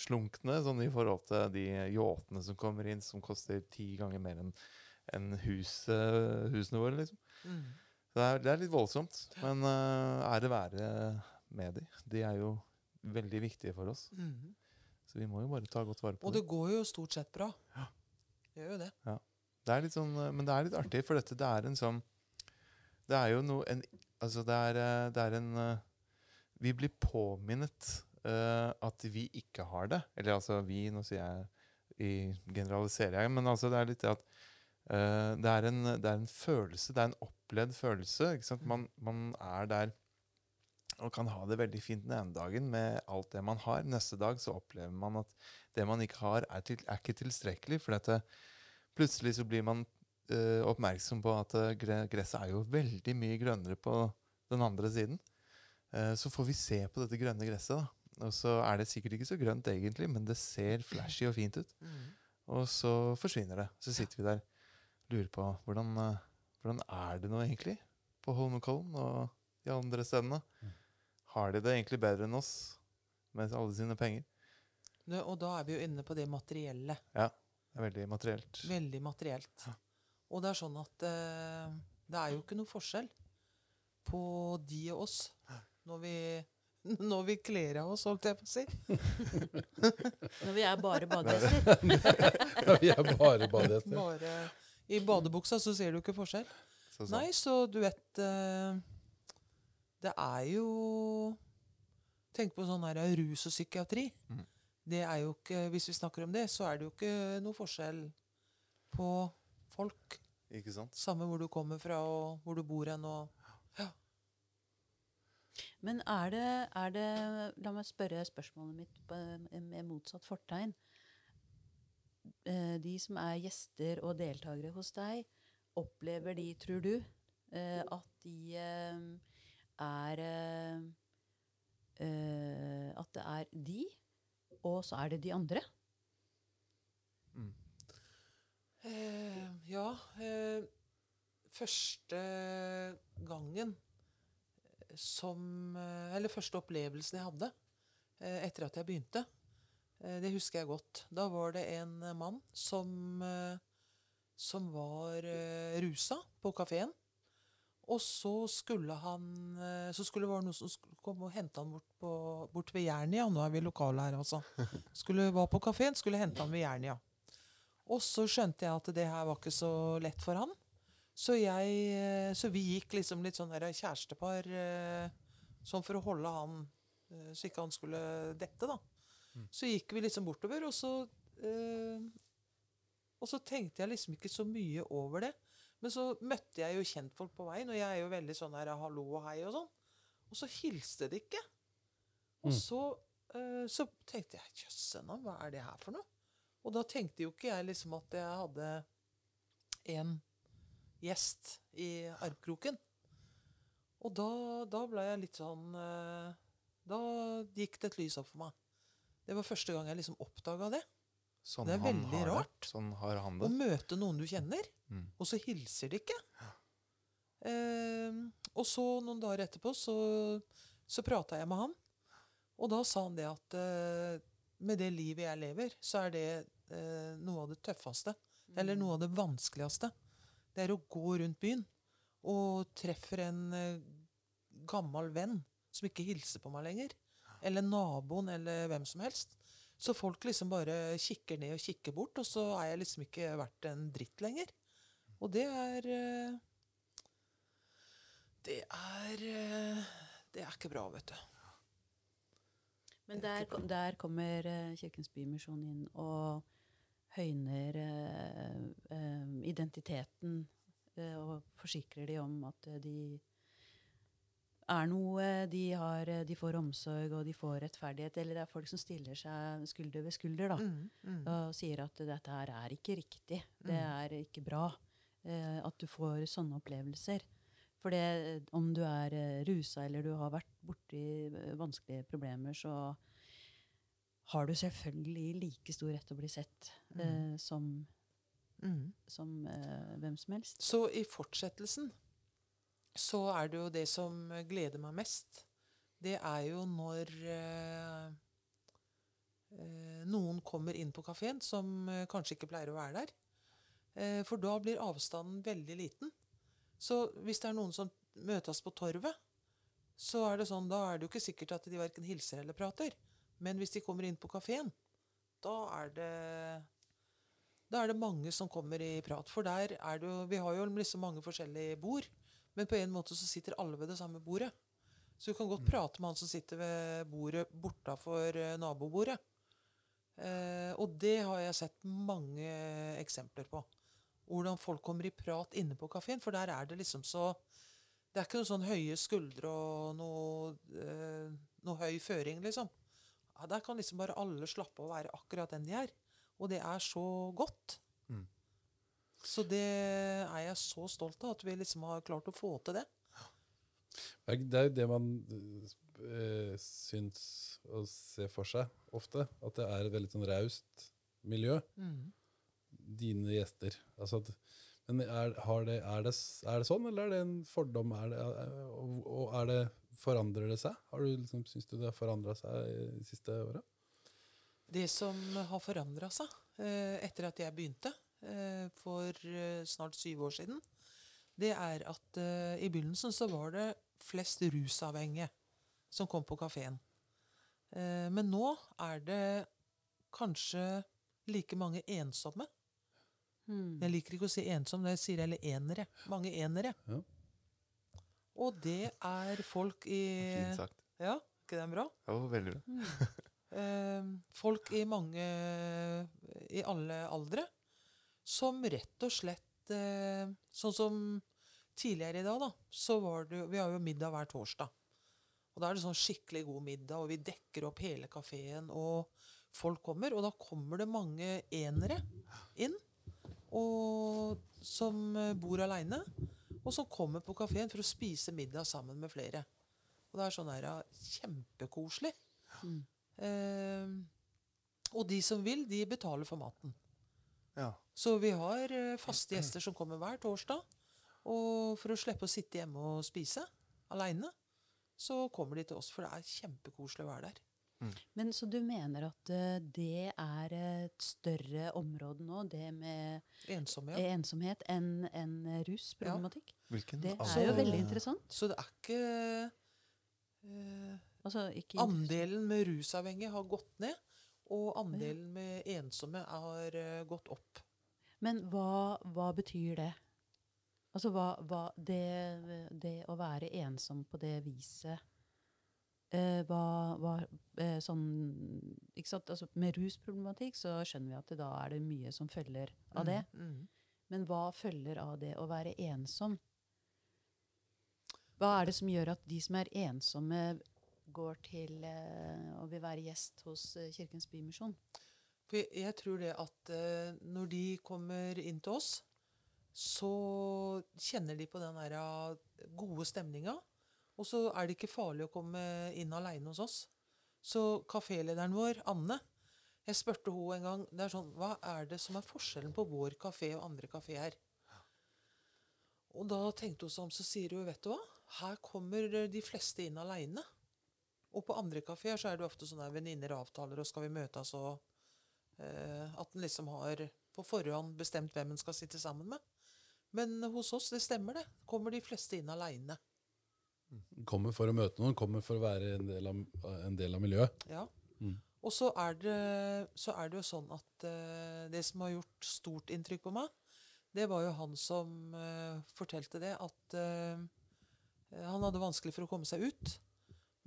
slunkne, sånn i forhold til de yachtene som kommer inn, som koster ti ganger mer enn enn hus, eh, husene våre, liksom. Mm. Det er, det er litt voldsomt, men uh, ære være med de. De er jo veldig viktige for oss. Mm. Så vi må jo bare ta godt vare på Og det går jo stort sett bra. Ja. Det gjør jo det. Det er litt sånn, eh, men det er litt artig, for dette det er en sånn Det er jo noe en, Altså, det er, eh, det er en Vi blir påminnet uh, at vi ikke har det. Eller altså vi, nå sier jeg i generaliserer jeg, men altså det er litt det at eh, det, er en, det er en følelse, det er en opplevd følelse. Man, man er der og kan ha det veldig fint den ene dagen med alt det man har. Neste dag så opplever man at det man ikke har, er, til, er ikke tilstrekkelig. For dette, plutselig så blir man uh, oppmerksom på at eh, gresset er jo veldig mye grønnere på den andre siden. Uh, så får vi se på dette grønne gresset, da. Og så er det sikkert ikke så grønt egentlig, men det ser flashy og fint ut. Mm. Og så forsvinner det. Så sitter vi der lurer på hvordan, eh, hvordan er det nå egentlig på Holmenkollen og de andre stedene. Mm. Har de det egentlig bedre enn oss med alle sine penger? Nå, og da er vi jo inne på det materielle. Ja. Det er veldig materielt. Veldig materielt. Ja. Og det er sånn at eh, det er jo ikke noe forskjell på de og oss når vi, når vi kler av oss, holdt jeg på å si. Når vi er bare badegjester. Når vi er bare badegjester. Bare I badebuksa så ser du ikke forskjell. Så så. Nei, så du vet eh, Det er jo Tenk på sånn her rus og psykiatri. Mm. Det er jo ikke, Hvis vi snakker om det, så er det jo ikke noe forskjell på folk. Ikke sant? Samme hvor du kommer fra og hvor du bor hen. og Men er det, er det La meg spørre spørsmålet mitt på, med motsatt fortegn. Eh, De som er gjester og deltakere hos deg, opplever de, tror du, eh, at de eh, er At det er de, og så er det de andre? Mm. Eh, ja eh, Første gangen som Eller første opplevelsen jeg hadde eh, etter at jeg begynte, det husker jeg godt. Da var det en eh, mann som, eh, som var eh, rusa på kafeen. Og så skulle han eh, Så skulle det være noen som komme og hente han bort, på, bort ved Jernia. Nå er vi lokale her, altså. Skulle være på kafeen, skulle hente han ved Jernia. Og så skjønte jeg at det her var ikke så lett for han. Så, jeg, eh, så vi gikk liksom litt sånn her kjærestepar eh, sånn for å holde han eh, så ikke han skulle dette, da. Så gikk vi liksom bortover, og så øh, Og så tenkte jeg liksom ikke så mye over det. Men så møtte jeg jo kjentfolk på veien, og jeg er jo veldig sånn her hallo og hei og sånn. Og så hilste de ikke. Og Mm. så, øh, så tenkte jeg jøsse navn, hva er det her for noe? Og da tenkte jo ikke jeg liksom at jeg hadde en gjest i armkroken. Og da, da ble jeg litt sånn eh, Da gikk det et lys opp for meg. Det var første gang jeg liksom oppdaga det. Sånn Det er veldig har rart. Sånn har han Å møte noen du kjenner, Mm. og så hilser de ikke. Eh, og så noen dager etterpå så, så prata jeg med han. Og da sa han det at eh, med det livet jeg lever, så er det eh, noe av det tøffeste. Eller noe av det vanskeligste. Det er å gå rundt byen og treffer en eh, gammel venn som ikke hilser på meg lenger. Eller naboen, eller hvem som helst. Så folk liksom bare kikker ned og kikker bort, og så er jeg liksom ikke verdt en dritt lenger. Og det er eh, Det er eh, Det er ikke bra, vet du. Men der, der kommer eh, Kirkens Bymisjon inn og høyner identiteten og forsikrer de om at de er noe, de, har, de får omsorg og de får rettferdighet. Eller det er folk som stiller seg skulder ved skulder da, Mm, mm. og sier at dette her er ikke riktig. Det Mm. er ikke bra eh, at du får sånne opplevelser. For det, om du er eh, rusa eller du har vært borti eh, vanskelige problemer, så har du selvfølgelig like stor rett til å bli sett eh, som, Mm. som eh, hvem som helst. Så i fortsettelsen så er det jo det som gleder meg mest. Det er jo når eh, eh, noen kommer inn på kafeen som eh, kanskje ikke pleier å være der. Eh, for da blir avstanden veldig liten. Så hvis det er noen som møtes på torvet, så er det sånn, da er det jo ikke sikkert at de verken hilser eller prater. Men hvis de kommer inn på kafeen, da er det da er det mange som kommer i prat. For der er det jo Vi har jo liksom mange forskjellige bord, men på en måte så sitter alle ved det samme bordet. Så du kan godt prate med han som sitter ved bordet bortafor eh, nabobordet. Eh, og det har jeg sett mange eksempler på. Hvordan folk kommer i prat inne på kafeen. For der er det liksom så Det er ikke noen sånn høye skuldre og noe, eh, noe høy føring, liksom. Ja, der kan liksom bare alle slappe av og være akkurat den de er. Og det er så godt. Mm. Så det er jeg så stolt av, at vi liksom har klart å få til det. Det er- jo det man øh, syns å se for seg ofte. At det er et veldig sånn raust miljø. Dine gjester. Altså at, men er, har det, er, det, er det sånn, eller er det en fordom? Er det, og, og er det, forandrer det seg? Har du liksom, Syns du det har forandra seg i de siste åra? Det som har forandra seg eh, etter at jeg begynte for eh, snart syv år siden, det er at eh, i begynnelsen så var det flest rusavhengige som kom på kafeen. Eh, men nå er det kanskje like mange ensomme. Hmm. Jeg liker ikke å si ensom, det sier eller enere. Mange enere. Ja. Og det er folk i Fint sagt. Ja, ikke det bra? Ja, veldig bra. eh, folk i mange I alle aldre som rett og slett eh, Sånn som tidligere i dag, da, så var det Vi har jo middag hver torsdag. Og da er det sånn skikkelig god middag, og vi dekker opp hele kafeen, og folk kommer. Og da kommer det mange enere inn, og, som bor aleine, og som kommer på kafeen for å spise middag sammen med flere. Og det er sånn her, kjempekoselig. Mm. Eh, og de som vil, de betaler for maten. Ja. Så vi har eh, faste gjester som kommer hver torsdag. Og for å slippe å sitte hjemme og spise aleine, så kommer de til oss. For det er kjempekoselig å være der. Men Så du mener at eh, det er et større område nå, det med ensomhet, ensomhet, enn en rusproblematikk? Hvilken Det er alder- jo veldig interessant. Så det er ikke eh, Altså, ikke Andelen med rusavhengige har gått ned, og andelen med ensomme har eh, gått opp. Men hva, hva betyr det? Altså hva, hva det, det å være ensom på det viset eh, hva, hva eh, sånn? Altså, Med rusproblematikk så skjønner vi at det, da er det mye som følger av det. Mm. Men hva følger av det å være ensom? Hva er det som gjør at de som er ensomme, går til å og vil være gjest hos eh, Kirkens Bymisjon? For jeg, tror det at eh, når de kommer inn til oss, så kjenner de på den der gode stemninga. Og så er det ikke farlig å komme inn aleine hos oss. Så kafélederen vår, Anne, jeg spurte henne en gang det er sånn, hva er det som er forskjellen på vår kafé og andre kafeer. Og da tenkte hun seg om, så sier hun, vet du hva, her kommer de fleste inn aleine. Og på andre kafeer så er det ofte sånn at venninner avtaler, og skal vi møtes og eh, At en liksom har på forhånd bestemt hvem en skal sitte sammen med. Men hos oss, det stemmer det. Kommer de fleste inn aleine. Kommer for å møte noen, kommer for å være en del av, en del av miljøet. Ja. Mm. Og så er, det, så er det jo sånn at eh, det som har gjort stort inntrykk på meg, det var jo han som eh, fortalte det, at eh, han hadde vanskelig for å komme seg ut.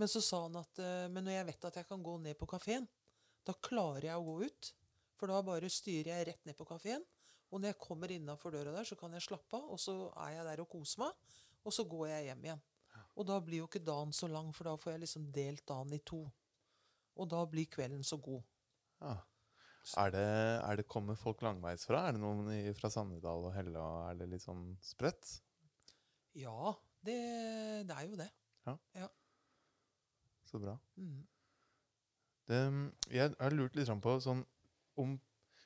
Men så sa han at eh, men når jeg vet at jeg kan gå ned på kafeen, da klarer jeg å gå ut. For da bare styrer jeg rett ned på kafeen. Og når jeg kommer innafor døra der, så kan jeg slappe av, og så er jeg der og koser meg. Og så går jeg hjem igjen. Og da blir jo ikke dagen så lang, for da får jeg liksom delt dagen i to. Og da blir kvelden så god. Ja. Er det, er det Kommer folk langveisfra? Er det noen i, fra Sandedal og Helle? og Er det litt sånn spredt? Ja, det, det er jo det. Så bra. Mm. Det, jeg har lurt litt på sånn om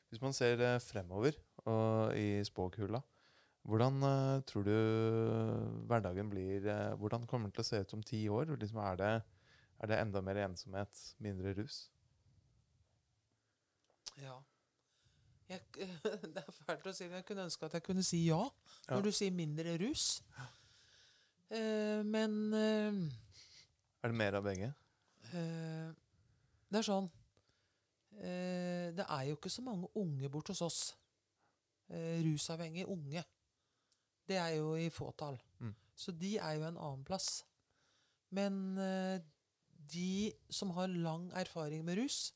Hvis man ser fremover og i spåkula, hvordan uh, tror du hverdagen blir uh, Hvordan kommer den til å se ut om ti år? Liksom, er, det, er det enda mer ensomhet, mindre rus? Ja. Jeg, det er fælt å si, men jeg kunne ønske at jeg kunne si ja, Ja. når du sier mindre rus. Uh, men Er det mer av begge? eh, det er sånn eh, Det er jo ikke så mange unge bort hos oss. Eh, rusavhengige unge. Det er jo i fåtall. Mm. Så de er jo en annen plass. Men eh, de som har lang erfaring med rus,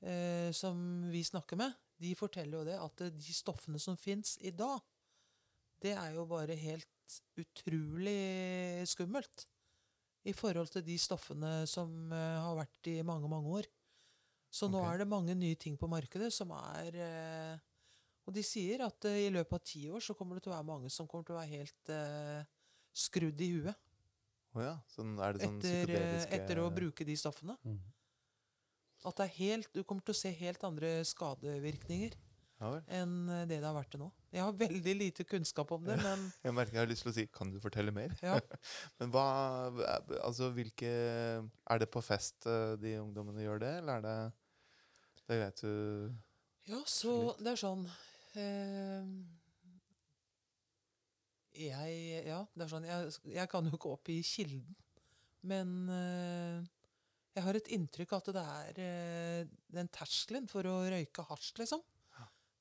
eh, som vi snakker med, de forteller jo det at eh, de stoffene som fins i dag, det er jo bare helt utrolig skummelt i forhold til de stoffene som eh, har vært i mange, mange år. Så nå okay. er det mange nye ting på markedet som er eh, Og de sier at eh, i løpet av ti år så kommer det til å være mange som kommer til å være helt skrudd i huet Å ja. Sånn, er det sånn etter, psykedeliske etter å bruke de stoffene. Mm. At det er helt, du kommer til å se helt andre skadevirkninger Ja enn eh, det det har vært til nå. Jeg har veldig lite kunnskap om det, men Jeg merker jeg har lyst til å si Kan du fortelle mer? ja. Men hva Altså, hvilke Er det på fest eh, de ungdommene gjør det, eller er det Det vet du Ja, så litt. det er sånn eh, Jeg Ja, det er sånn jeg, jeg kan jo ikke opp i kilden, men eh, jeg har et inntrykk av at det er eh, den terskelen for å røyke hasj, liksom.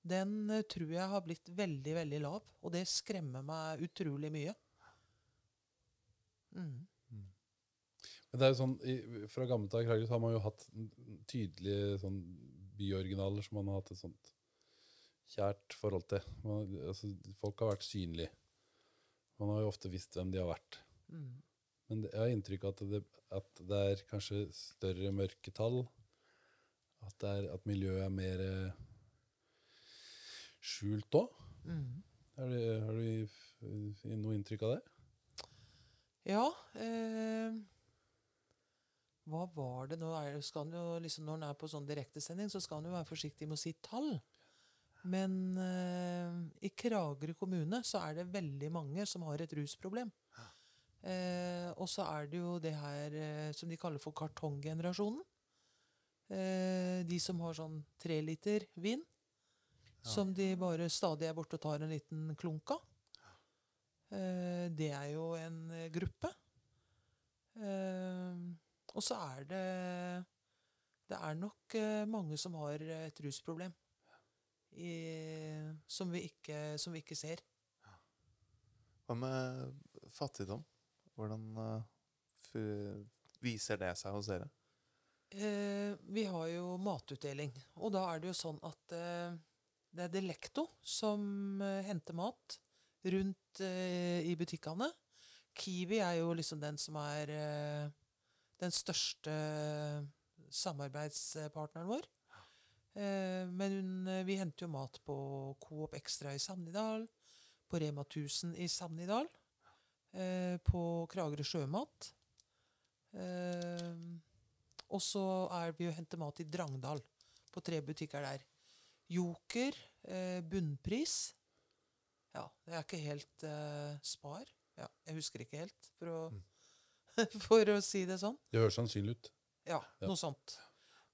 Den eh, tror jeg har blitt veldig, veldig lav, og det skremmer meg utrolig mye. Mm. Men det er jo sånn, i, Fra gammelt av i har man jo hatt tydelige sånn byoriginaler som man har hatt et sånt kjært forhold til. Man, altså, folk har vært synlige. Man har jo ofte visst hvem de har vært. Mm. Men det, jeg har inntrykk av at det, at det er kanskje større mørketall. At, det er, at miljøet er mer eh, skjult òg. Mm. Har du, har du noe inntrykk av det? Ja eh, Hva var det nå? Er, jo, liksom, når han er på sånn direktesending, så skal han jo være forsiktig med å si tall. Men eh, i Kragerø kommune så er det veldig mange som har et rusproblem. Eh, og så er det jo det her eh, som de kaller for kartonggenerasjonen. Eh, de som har sånn tre liter vin. Som de bare stadig er borte og tar en liten klunk av. Eh, det er jo en eh, gruppe. Eh, og så er det Det er nok mange som har et rusproblem. I, som, vi ikke, som vi ikke ser. Hva med fattigdom? Hvordan viser det seg hos dere? Vi har jo matutdeling, og da er det jo sånn at det er Delecto som eh, henter mat rundt eh, i butikkene. Kiwi er jo liksom den som er eh, den største samarbeidspartneren vår. Men vi henter jo mat på Coop Extra i Sannidal, på Rema 1000 i Sannidal, på Kragerø Sjømat. Og så er vi og henter mat i Drangdal, på tre butikker der. Joker, eh, bunnpris. Ja, det er ikke helt eh, Spar. Ja, jeg husker ikke helt, for å, for å si det sånn. Det høres sannsynlig ut. Ja, Ja. noe sånt.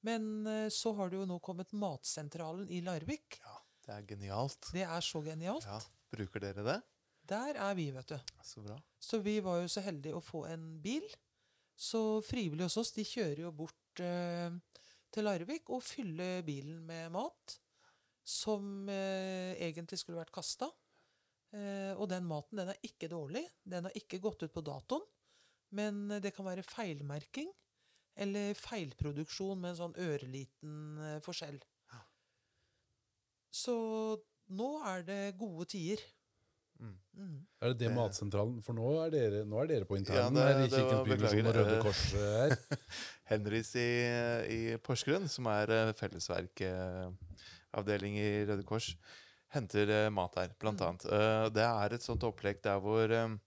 Men eh, så har det jo nå kommet Matsentralen i Larvik. Ja, Det er genialt. Det er så genialt. Ja. Bruker dere det? Der er vi, vet du. Så bra. Så vi var jo så heldige å få en bil. Så frivillige hos oss de kjører jo bort eh, til Larvik og fyller bilen med mat som eh, egentlig skulle vært kasta. Eh, og den maten den er ikke dårlig. Den har ikke gått ut på datoen. Men eh, det kan være feilmerking eller feilproduksjon med en sånn øreliten eh, forskjell. Så nå er det gode tider. Mm. Mm. Er det det Matsentralen? For nå er dere, nå er dere på Ja, internen det- her i det var- og Røde eh, Kors eh, her. Henrys i, i Porsgrunn, som er eh, fellesverkavdeling i Røde Kors, henter eh, mat der, blant Mm. annet. Eh, det er et sånt opplegg der hvor eh,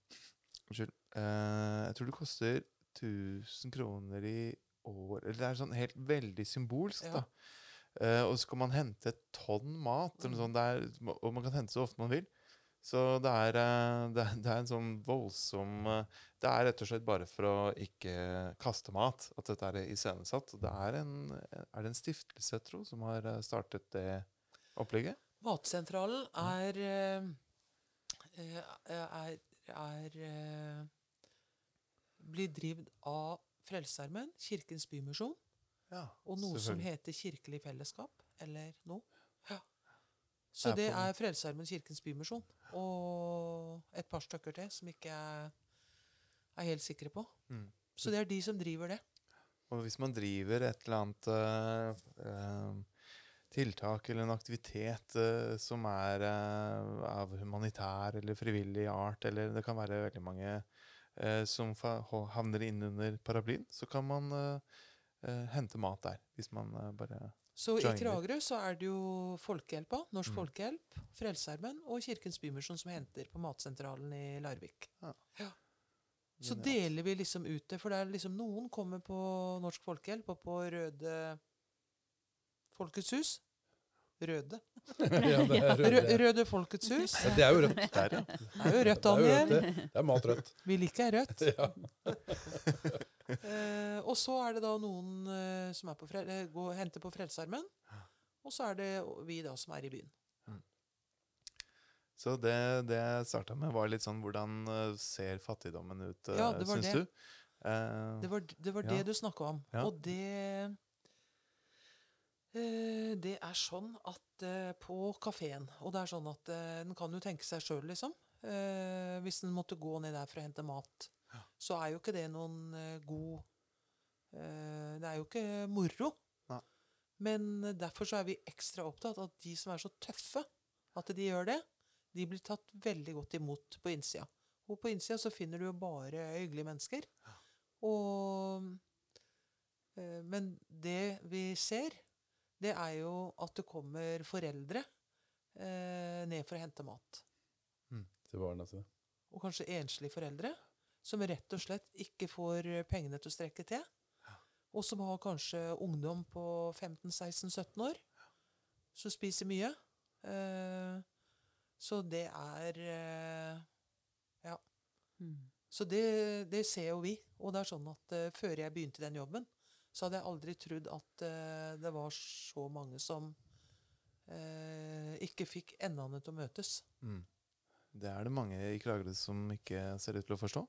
Unnskyld. eh, jeg tror det koster 1000 kroner i år Eller det er sånn helt veldig symbolsk, Ja. da. Eh, og så kan man hente et tonn mat, eller noe Mm. sånt, det er, og man kan hente så ofte man vil. Så det er, eh, det, er- det er en sånn voldsom eh, Det er rett og slett bare for å ikke kaste mat at dette er iscenesatt. Det er en, er det en stiftelse, tro, som har eh, startet det opplegget? Matsentralen er, eh, eh, er er eh, blir drevet av Frelsesarmeen, Kirkens Bymisjon, Ja, og noe som heter Kirkelig Fellesskap, eller noe. Så det er Frelsesarmeen, Kirkens Bymisjon, og et par stykker til som ikke er, er helt sikre på. Mm. Så det er de som driver det. Og hvis man driver et eller annet uh, tiltak eller en aktivitet uh, som er av humanitær eller frivillig art, eller det kan være veldig mange som havner innunder paraplyen, så kan man hente mat der. Hvis man eh, bare Så i. Kragerø så er det jo Folkehjelpa, Norsk Mm. Folkehjelp, Frelsesarmeen og Kirkens Bymisjon som henter på Matsentralen i Larvik. Ja. Ja. Så deler vi liksom ut det, for det er liksom noen kommer på Norsk Folkehjelp og på Røde Folkets hus. Røde. ja, det, er Rø. Røde Folkets hus. Ja, det er jo rødt. Der, ja. Det er jo rødt, Det er jo rødt, Daniel. det. Det er matrødt. Vi liker rødt. Ja. Eh, og så er det da noen eh, som er på eh, går, henter på Frelsearmen, Og så er det vi da som er i byen. Så det, det jeg starta med, var litt sånn Hvordan eh, ser fattigdommen ut, uh, Ja, det syns det. du? Eh, Det var, det, var Ja. det du snakka om. Ja. Og det eh, Det er sånn at eh, på kafeen Og det er sånn at eh, en kan jo tenke seg sjøl, liksom. Eh, hvis en måtte gå ned der for å hente mat, så er jo ikke det noen eh, god eh, Det er jo ikke moro. Nei. Men derfor så er vi ekstra opptatt av at de som er så tøffe at de gjør det, de blir tatt veldig godt imot på innsida. Og på innsida så finner du jo bare hyggelige mennesker. Og eh, Men det vi ser, det er jo at det kommer foreldre ned for å hente mat. Til barna sine. Og kanskje enslige foreldre som rett og slett ikke får eh, pengene til å strekke til. Og som har kanskje ungdom på 15-16-17 år som spiser mye. Eh, så det er eh, Mm. Så det, det ser jo vi. Og det er sånn at før jeg begynte i den jobben, så hadde jeg aldri trodd at det var så mange som eh, ikke fikk endene til å møtes. mm. Det er det mange i Kragerø som ikke ser ut til å forstå.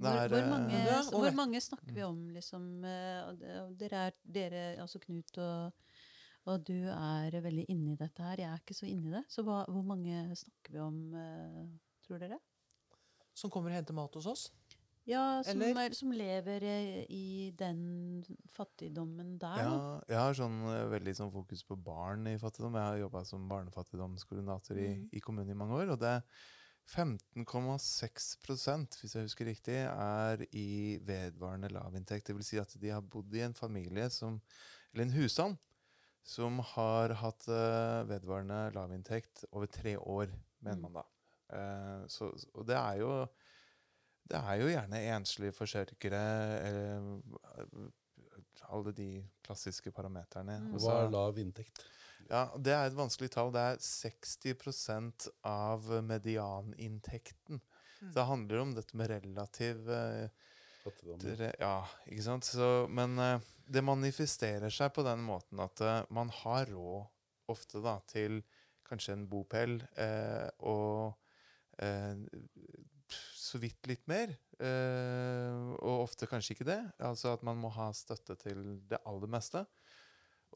Hvor, hvor, eh, mange, Ja, og hvor mange snakker vi om, liksom? eh, Dere er dere, altså Knut og, og du er veldig inne i dette her. Jeg er ikke så inne i det. Så hva, hvor mange snakker vi om, eh, tror dere? Som kommer og henter mat hos oss. Ja, som, er, som lever i den fattigdommen der. Ja, jeg har sånn veldig sånn fokus på barn i fattigdom. Jeg har jobba som barnefattigdomskoordinator i, Mm. i kommunen i mange år. Og det er 15,6% hvis jeg husker riktig, er i vedvarende lavinntekt. Det vil si at de har bodd i en familie som Eller en husstand som har hatt eh, vedvarende lavinntekt over tre år, mener Mm. man da. Eh, så, og det er jo det er jo gjerne enslige forsørgere, eh, alle de klassiske parameterne. Mm. Hva er lav inntekt? Ja, det er et vanskelig tall. Det er 60 av medianinntekten. Mm. Så det handler om dette med relativ uh, Fattigdom. Ja, ikke sant? Så, men uh, det manifesterer seg på den måten at uh, man har råd ofte da til kanskje en bopel eh, og eh, så vidt litt mer. Eh, og ofte kanskje ikke det. Altså at man må ha støtte til det aller meste.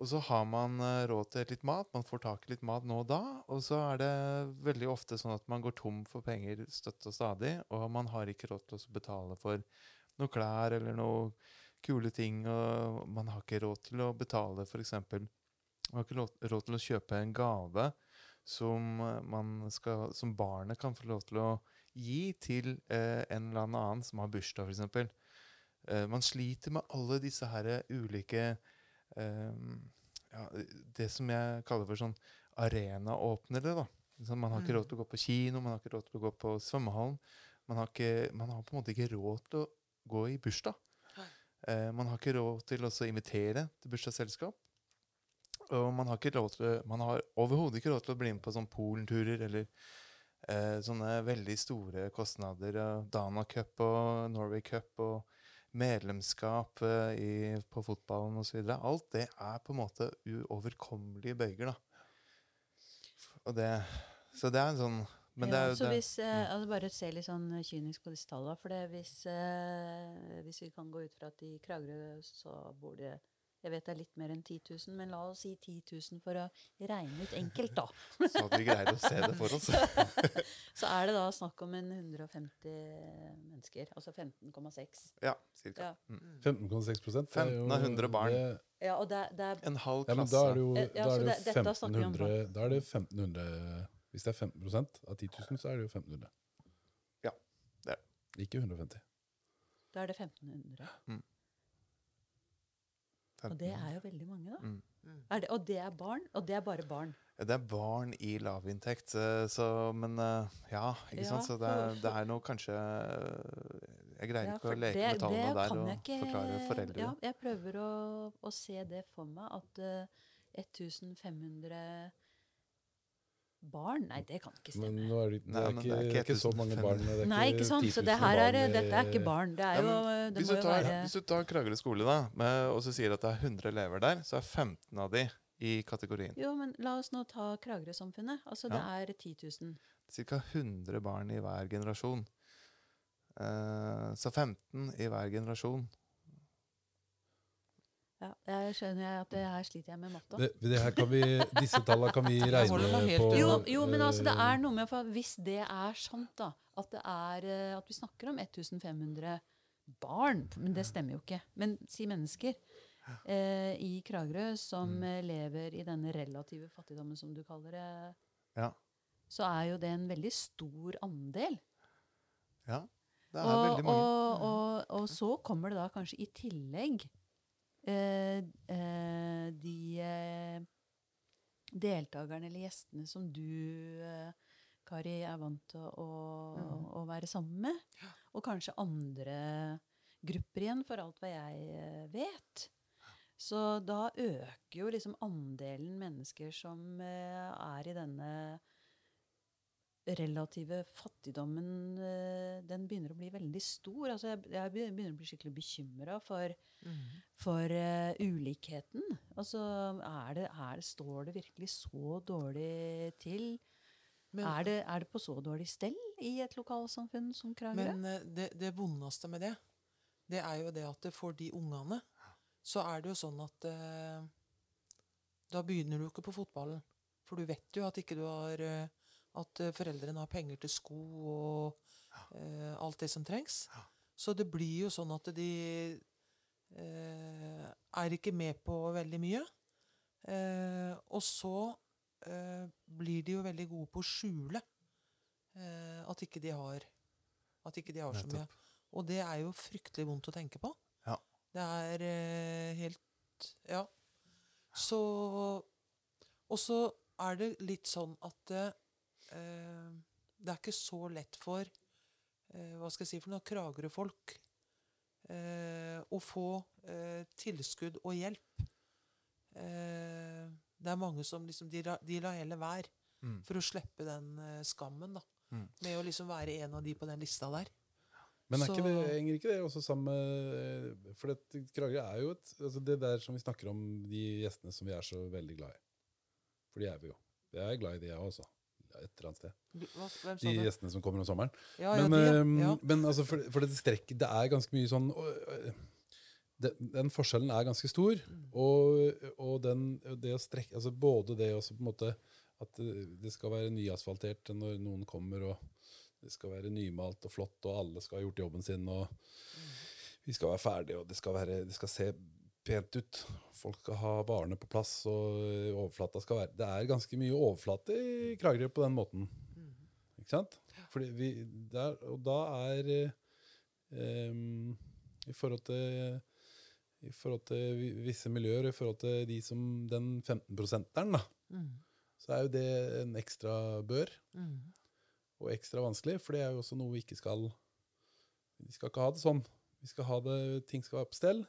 Og så har man eh, råd til litt mat. Man får tak i litt mat nå og da. Og så er det veldig ofte sånn at man går tom for penger støtt og stadig, og man har ikke råd til å betale for noe klær eller noe kule ting, og man har ikke råd til å betale f.eks. Man har ikke råd til å kjøpe en gave som, eh, skal, som barnet kan få lov til å gi til eh, en eller annen som har bursdag, f.eks. Eh, man sliter med alle disse her ulike eh, ja, Det som jeg kaller for sånn arenaåpnere. da. Så man har ikke Mm. råd til å gå på kino, man har ikke råd til å gå på svømmehallen. Man har, ikke, man har på en måte ikke råd til å gå i bursdag. Eh, man har ikke råd til å invitere til bursdagsselskap. Og man har, ikke råd til, man har overhodet ikke råd til å bli med på sånn Polenturer eller eh, sånne veldig store kostnader. Dana Cup og Norway Cup og medlemskap eh, i, på fotballen osv. Alt det er på en måte uoverkommelige bøyger. da. Og det, så det er en sånn Men det er jo så det. hvis, eh, altså Bare se litt sånn kynisk på disse tallene. For det hvis, eh, hvis vi kan gå ut fra at i Kragerø så bor det Jeg vet det er litt mer enn 10 000, men la oss si 10 000 for å regne ut enkelt, da. Så at vi greier å se det for oss. Så er det da snakk om en 150 mennesker. Altså 15,6. Ja, cirka. Ja. 15,6 prosent. 15 av 100 barn. Det, ja, og det, det er En halv ja, men klasse. da er det jo, Eh, da er det jo dette snakker vi om 1500 Da er det 1500 Hvis det er 15 av 10 000, så er det jo 1500. Ja, det er det. Ikke 150. Da er det 1500. Mm. Og det er jo veldig mange, da. Mm. Er det, og det er barn? Og det er bare barn. Det er barn i lavinntekt, eh, så Men eh, ja, ikke Ja, sant. Så det er, det er noe kanskje eh, Jeg greier Ja, ikke å leke det- med tallene der og ikke- forklare foreldre. Ja, jeg prøver å, å se det for meg, at uh, 1500 barn Nei, det kan ikke Men stemme. nå er det, det, er men ikke, det er ikke ikke så mange barn. Det er Nei, ikke sant? 10 Så det her er, dette er ikke barn. Det er jo Det hvis, må du jo tar, være hvis du tar Kragerø skole, da, med, og så sier at det er 100 elever der, så er 15 av de i kategorien. Jo, men la oss nå ta Kragerø-samfunnet. Altså, det er 10 000. Ca. 100 barn i hver generasjon. Uh, så 15 i hver generasjon. Ja, jeg skjønner at det her sliter jeg med matta. Det, det her kan vi, disse tallene kan vi regne på. Jo, jo, men altså, det er noe med for Hvis det er sant, da, at, det er, eh, at vi snakker om 1500 barn Men det stemmer jo ikke. Men si mennesker eh, i Kragerø som Mm. lever i denne relative fattigdommen, som du kaller det, Ja. så er jo det en veldig stor andel. ja. Det er Og, veldig mange. og, og, og så kommer det da kanskje i tillegg de eh, deltakerne eller gjestene som du, eh, Kari, er vant til å, mm. å være sammen med. Og kanskje andre grupper igjen, for alt hva jeg eh, vet. Så da øker jo liksom andelen mennesker som eh, er i denne relative fattigdommen eh, den begynner å bli veldig stor. Altså, jeg, jeg begynner å bli skikkelig bekymra for, mm. for uh, ulikheten. Altså, er det, er det, står det virkelig så dårlig til? Men, er, det, er det på så dårlig stell i et lokalsamfunn som Kragerø? men eh, det, det vondeste med det, det er jo det at det for de ungene så er det jo sånn at eh, Da begynner du ikke på fotballen. For du vet jo at ikke du har eh, At eh, foreldrene har penger til sko og eh, alt det som trengs. Så det blir jo sånn at de eh, er ikke med på veldig mye. Eh, og så eh, blir de jo veldig gode på å skjule eh, at ikke de har At ikke de har så mye. Og det er jo fryktelig vondt å tenke på. Ja. Det er helt Ja. Så Og så er det litt sånn at det er ikke så lett for eh, Hva skal jeg si for noe Kragerø-folk eh, å få eh, tilskudd og hjelp. Eh, det er mange som liksom De, la- de lar heller være Mm. for å slippe den eh, skammen, da. Mm. Med å liksom være en av de på den lista der. Men er ikke det, henger ikke det også sammen med For det, Kragerø er jo et altså Det der som vi snakker om, de gjestene som vi er så veldig glad i. For de er vi jo. Jeg er glad i de, jeg også. Et eller annet sted. Hva, De det? gjestene som kommer om sommeren. Ja, ja, Men, de, ehm, men altså for, for det strekket Det er ganske mye sånn øh, øh, den, den forskjellen er ganske stor. Mm. Og, og den, det å strekke altså Både det også på en måte at det det skal være nyasfaltert når noen kommer, og det skal være nymalt og flott, og alle skal ha gjort jobben sin, og vi skal være ferdige, og det skal, være, det skal se pent ut. Folk skal ha varene på plass, og overflata skal være Det er ganske mye overflate i Kragerø på den måten. Mm. Ikke sant? Vi, der, og da er eh, I forhold til i forhold til visse miljøer, i forhold til de som den 15-prosenteren, da, Mm. så er jo det en ekstra bør, Mm. og ekstra vanskelig, for det er jo også noe vi ikke skal Vi skal ikke ha det sånn. Vi skal ha det, Ting skal være på stell.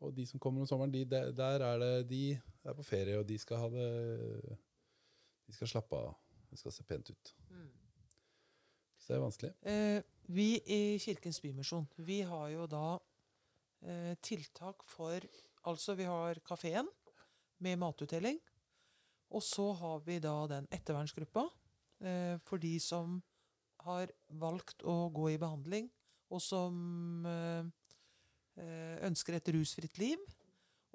Og de som kommer om sommeren, de, der, der er det de er på ferie, og de skal ha det De skal slappe av. Det skal se pent ut. Mm. Så det er vanskelig. Eh, vi i Kirkens Bymisjon vi har jo da eh, tiltak for Altså, vi har kafeen med matutdeling. Og så har vi da den ettervernsgruppa. eh, for de som har valgt å gå i behandling, og som eh, ønsker et rusfritt liv.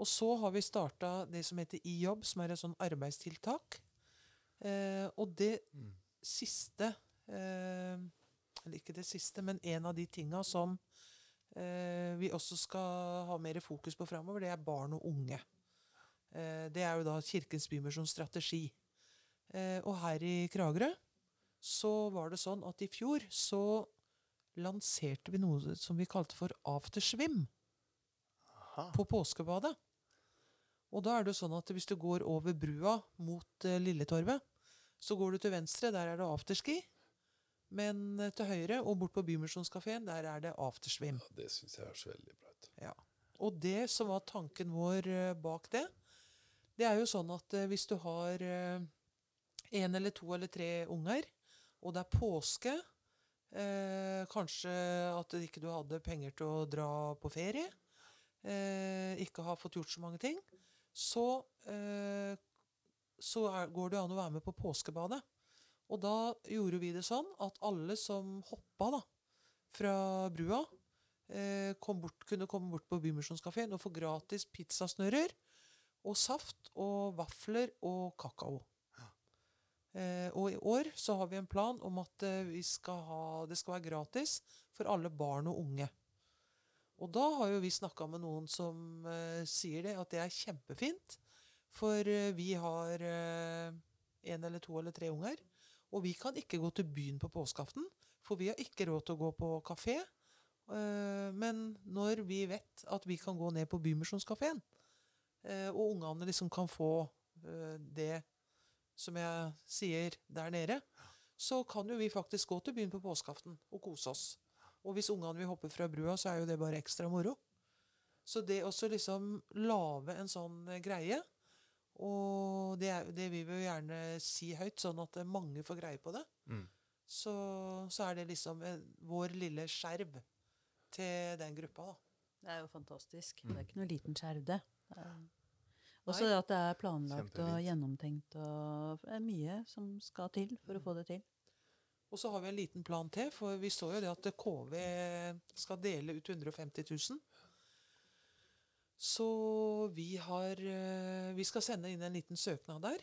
Og så har vi starta det som heter iJobb, som er et sånn arbeidstiltak. Eh, og det Mm. siste eh, Eller ikke det siste, men en av de tinga som eh, vi også skal ha mer fokus på framover, det er barn og unge. Eh, det er jo da Kirkens Bymisjons strategi. Eh, og her i Kragerø så var det sånn at i fjor så lanserte vi noe som vi kalte for aftersvim Aha. på påskebadet. Og da er det sånn at hvis du går over brua mot eh, Lilletorvet, så går du til venstre, der er det afterski. Men eh, til høyre og bort på Bymisjonskafeen, der er det aftersvim. Ja, det syns jeg høres veldig bra ut. Og det som var tanken vår eh, bak det, det er jo sånn at eh, hvis du har én eller to eller tre unger, og det er påske eh, Kanskje at ikke du hadde penger til å dra på ferie, eh, ikke har fått gjort så mange ting, så, eh, så er, går det an å være med på påskebadet. Og da gjorde vi det sånn at alle som hoppa da, fra brua, eh, kom bort, kunne komme bort på Bymisjonskafeen og få gratis pizzasnørrer og saft og vafler og kakao. Eh, og i år så har vi en plan om at eh, skal ha, det skal være gratis for alle barn og unge. Og da har jo vi snakka med noen som eh, sier det, at det er kjempefint. For vi har én eller to eller tre unger. Og vi kan ikke gå til byen på påskeaften, for vi har ikke råd til å gå på kafé. Men når vi vet at vi kan gå ned på Bymisjonskafeen, og ungene liksom kan få det som jeg sier der nede, så kan jo vi faktisk gå til byen på påskeaften og kose oss. Og hvis ungene vil hoppe fra brua, så er jo det bare ekstra moro. Så det å liksom lage en sånn eh, greie, og det, er, det vil vi jo gjerne si høyt, sånn at eh, mange får greie på det, Mm. så, så er det liksom eh, vår lille skjerv til den gruppa, da. Det er jo fantastisk. Mm. Det er ikke noe liten skjerv, det. Det er- Også det at det er planlagt og gjennomtenkt og det er mye som skal til for å få det til. Og så har vi en liten plan til, for vi så jo det at KV skal dele ut 150 000. Så vi har eh, Vi skal sende inn en liten søknad der.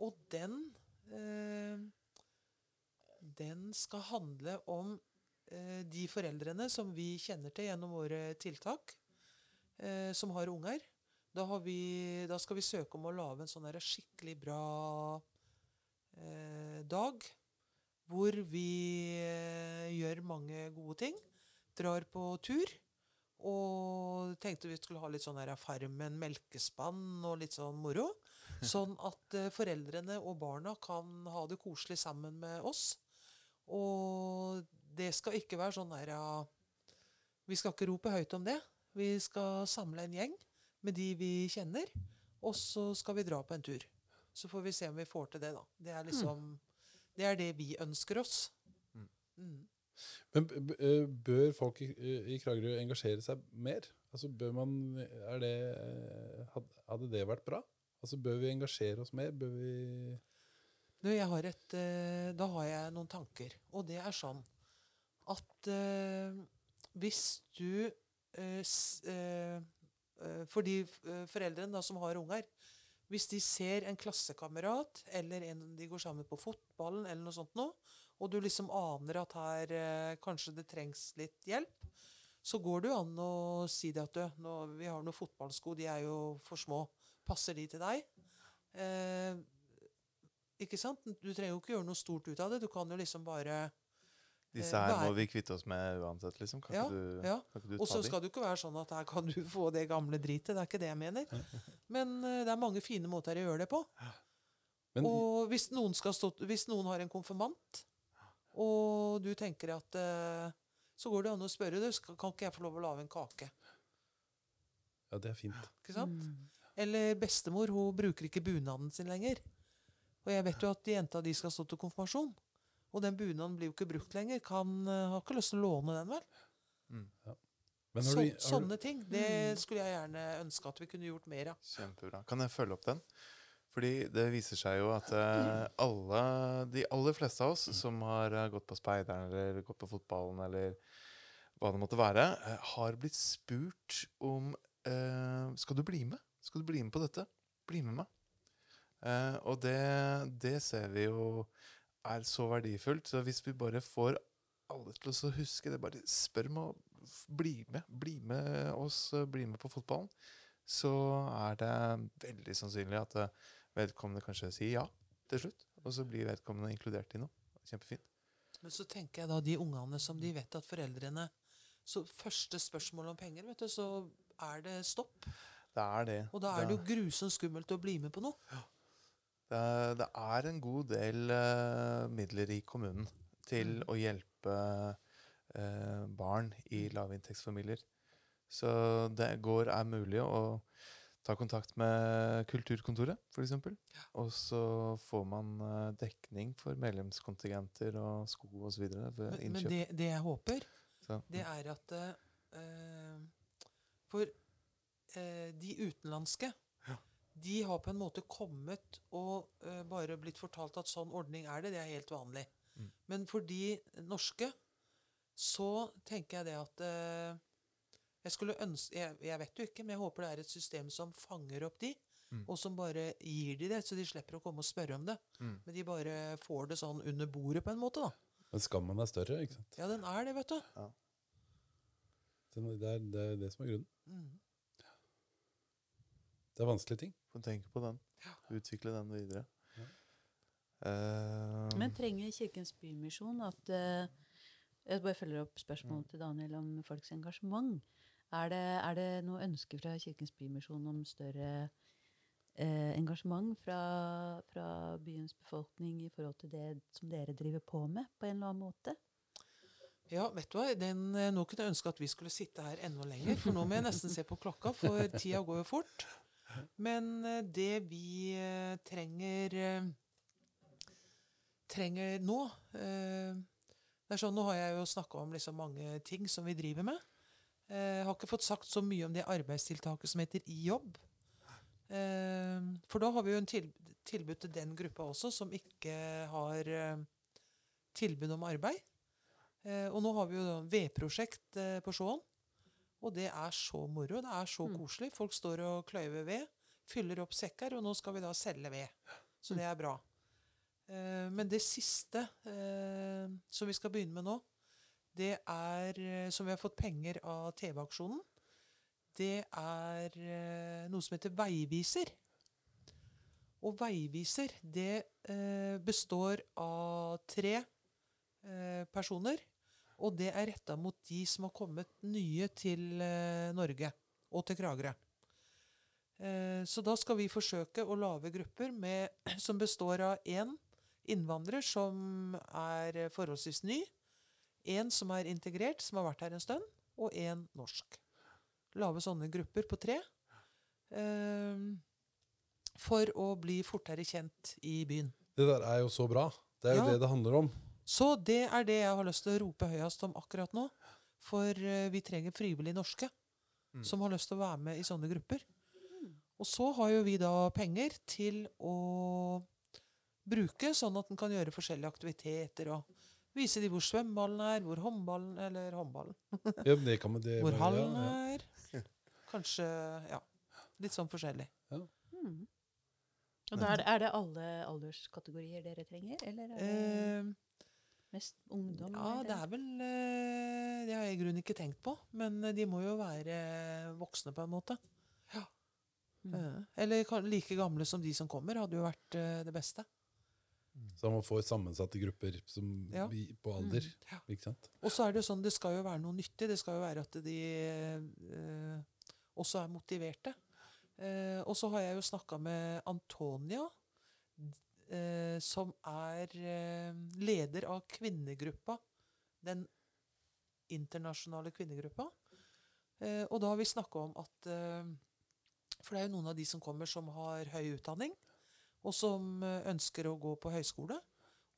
Og den eh, Den skal handle om eh, de foreldrene som vi kjenner til gjennom våre tiltak, eh, som har unger. Da, har vi, da skal vi søke om å lage en sånn skikkelig bra eh, dag hvor vi eh, gjør mange gode ting. Drar på tur. Og tenkte vi skulle ha litt sånn her Farmen melkespann og litt sånn moro. Sånn at eh, foreldrene og barna kan ha det koselig sammen med oss. Og det skal ikke være sånn der Vi skal ikke rope høyt om det. Vi skal samle en gjeng med de vi kjenner, og så skal vi dra på en tur. Så får vi se om vi får til det, da. Det er liksom Det er det vi ønsker oss. Mm. Mm. Men eh, bør folk i, i Kragerø engasjere seg mer? Altså bør man, er det, eh, Hadde det vært bra? Altså Bør vi engasjere oss mer? Bør vi Du, jeg har et, eh, da har jeg noen tanker. Og det er sånn at eh, hvis du eh, s, eh, eh, For de eh, foreldrene da, som har unger Hvis de ser en klassekamerat eller en de går sammen på fotballen, eller noe sånt noe, og du liksom aner at her eh, kanskje det trengs litt hjelp, så går det jo an å si det at du, nå, vi har noen fotballsko, de er jo for små. Passer de til deg? Eh, ikke sant? Du trenger jo ikke gjøre noe stort ut av det. Du kan jo liksom bare Disse her må vi kvitte oss med uansett, liksom. Kan Ja, ikke du, ja. kan ikke du Og så skal det jo ikke være sånn at her kan du få det gamle dritet. Det er ikke det jeg mener. Men eh, det er mange fine måter å gjøre det på. Men Og hvis noen, skal stå, hvis noen har en konfirmant, og du tenker at eh, Så går det an å spørre du, skal, kan ikke jeg få lov å lage en kake. ja, det er fint. Ikke sant? Mm. Eller bestemor hun bruker ikke bunaden sin lenger. Og jeg vet jo at jenta di skal stå til konfirmasjon. Og den bunaden blir jo ikke brukt lenger. Kan, eh, har ikke lyst til å låne den, vel? Mm. Men har Så, du, har du, sånne ting. Det skulle jeg gjerne ønske at vi kunne gjort mer av. Kjempebra. Kan jeg følge opp den? Fordi det viser seg jo at eh, alle, de aller fleste av oss som har eh, gått på speideren eller gått på fotballen eller hva det måtte være, har blitt spurt om eh, Skal du bli med? Skal du bli med på dette? Bli med meg. Eh, og det, det ser vi jo er så verdifullt. Så hvis vi bare får alle til å huske det, bare spør om å bli med, bli med oss, bli med på fotballen, så er det veldig sannsynlig at eh, vedkommende kanskje sier ja til slutt. Og så blir vedkommende inkludert i noe. Kjempefint. Men så tenker jeg da de ungene som de vet at foreldrene Så første spørsmål om penger, vet du, så er det stopp. Det er det. Og da er det jo grusomt skummelt å bli med på noe. Det, er- det er en god del eh, midler i kommunen til Mm. å hjelpe eh, barn i lavinntektsfamilier. Så det går, er mulig å ta kontakt med kulturkontoret, f.eks. Og så får man eh, dekning for medlemskontingenter og sko osv. Men, men det, det jeg håper, Så, det er at For de utenlandske, Ja. De har på en måte kommet og uh, bare blitt fortalt at sånn ordning er det. Det er helt vanlig. Mm. Men for de norske så tenker jeg det at uh, jeg skulle ønske jeg, jeg vet jo ikke, men jeg håper det er et system som fanger opp de, Mm. og som bare gir de det, så de slipper å komme og spørre om det. Mm. Men de bare får det sånn under bordet på en måte, da. Men skammen er større, ikke sant? Ja, den er det, vet du. Ja. Det er det, er det som er grunnen. Mm. Det er vanskelige ting. Får tenke på den. Utvikle den videre. Ja. Uh, Men trenger Kirkens Bymisjon at uh, Jeg bare følger opp spørsmålet til Daniel om folks engasjement. Er det, er det noe ønske fra Kirkens Bymisjon om større eh, engasjement fra, fra byens befolkning i forhold til det som dere driver på med, på en eller annen måte? Ja, vet du hva? Den, eh, nå kunne jeg ønske at vi skulle sitte her enda lenger, for nå må jeg nesten se på klokka, for tida går jo fort. Men eh, det vi eh, trenger eh, trenger nå Det er sånn, Nå har jeg jo snakka om liksom mange ting som vi driver med. Jeg har ikke fått sagt så mye om det arbeidstiltaket som heter I jobb. For da har vi jo en tilbud til den gruppa også, som ikke har tilbud om arbeid. Og nå har vi jo eh, på Skjåen. Og det er så moro. Det er så Mm. koselig. Folk står og kløyver ved, fyller opp sekker, og nå skal vi da selge ved. Så det er bra. Eh, men det siste eh, som vi skal begynne med nå, det er eh, Som vi har fått penger av TV-aksjonen. Det er noe som heter Veiviser. Og Veiviser, det består av tre personer. Og det er retta mot de som har kommet nye til eh, Norge og til Kragerø. Eh, så da skal vi forsøke å lage grupper med, som består av én innvandrer som er forholdsvis ny, én som er integrert, som har vært her en stund, og én norsk. Lage sånne grupper på tre. Eh, for å bli fortere kjent i byen. Det der er jo så bra. Det er jo Ja. det det handler om. Så det er det jeg har lyst til å rope høyest om akkurat nå. For eh, vi trenger frivillige norske Mm. som har lyst til å være med i sånne grupper. Og så har jo vi da penger til å bruke, sånn at en kan gjøre forskjellige aktiviteter og vise de hvor svømmeballen er, hvor håndballen Eller håndballen. Ja, men det kan man, det, Hvor hallen ja. er. Kanskje Ja. Litt sånn forskjellig. Mm. Og da er det, er det alle alderskategorier dere trenger, eller er det Eh, mest ungdom? Ja, eller? det er vel eh, Det har jeg i grunnen ikke tenkt på. Men eh, de må jo være voksne, på en måte. Ja. Mm. Eh, Eller like gamle som de som kommer, hadde jo vært det beste. Så man får sammensatte grupper som, Ja. på alder. Mm, ja. Ikke sant? Og så er det jo sånn, det skal jo være noe nyttig. Det skal jo være at de eh, også er motiverte. Eh, og så har jeg jo snakka med Antonia, eh, som er eh, leder av kvinnegruppa. Den internasjonale kvinnegruppa. Eh, og da har vi snakka om at eh, For det er jo noen av de som kommer som har høy utdanning, og som eh, ønsker å gå på høyskole.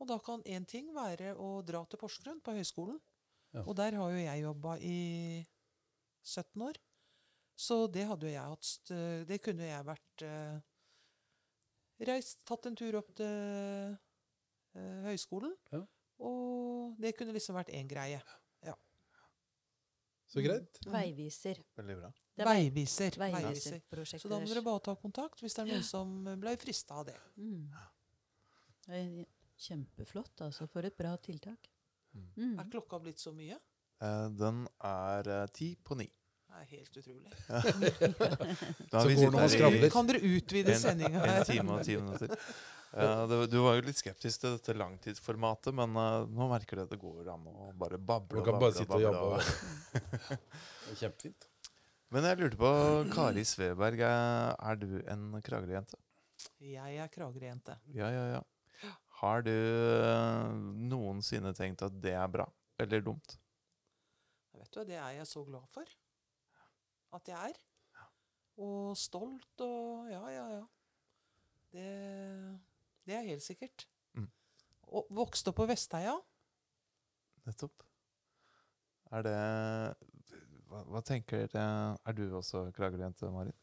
Og da kan én ting være å dra til Porsgrunn, på høyskolen. Ja. Og der har jo jeg jobba i 17 år. Så det hadde jo jeg hatt Det kunne jeg vært eh, reist, tatt en tur opp til eh, høyskolen. Ja. Og det kunne liksom vært én greie. Så greit. Veiviser. Veldig bra. Det er Veiviser. Veiviser. Veiviserprosjektet Så da må dere bare ta kontakt hvis det er noen som ble frista av det. Mm. Kjempeflott, altså. For et bra tiltak. Mm. Mm. Er klokka blitt så mye? Eh, den er eh, ti på ni. Det er helt utrolig. Da Så går man sittet skravler. Kan dere utvide en, sendinga en time og ti minutter. Eh, det, du var jo litt skeptisk til dette langtidsformatet, men uh, nå merker du at det går an å bare bable Du kan og bare sitte og og- Kjempefint. Men jeg lurte på, Kari Sveberg, eh, er du en Kragerø-jente? Jeg er Kragerø-jente. Ja, ja, ja. Har du eh, noensinne tenkt at det er bra eller dumt? Vet du hva, Det er jeg så glad for. At jeg er. Og stolt og Ja, ja, ja. Det, det er helt sikkert. Mm. Og vokste opp på Vestheia. Nettopp. Er det Hva, hva tenker dere Er du også Kragerø-jente, Marit?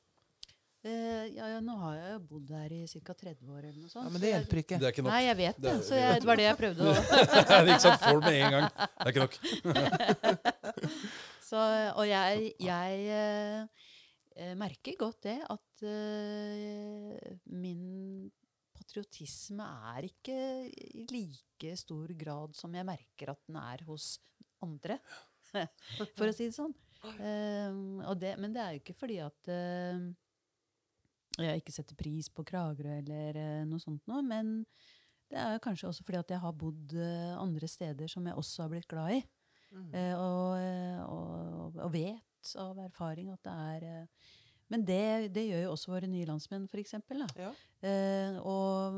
Uh, ja, ja, nå har jeg jo bodd her i ca. 30 år eller noe sånt. Ja, men det hjelper ikke. Det er ikke nok. Nei, jeg vet Det Så jeg, det var det jeg prøvde å det er ikke sant, får det med en gang. Det er ikke nok. Så, og jeg, jeg eh, eh, merker godt det at eh, min patriotisme er ikke i like stor grad som jeg merker at den er hos andre. For å si det sånn. Og det, men det er jo ikke fordi at uh, jeg ikke setter pris på Kragerø eller uh, noe sånt noe, men det er kanskje også fordi at jeg har bodd uh, andre steder som jeg også har blitt glad i. Mm. Eh, og, eh, og, og vet av erfaring at det er eh, Men det, det gjør jo også våre nye landsmenn, f.eks. Ja. Eh, og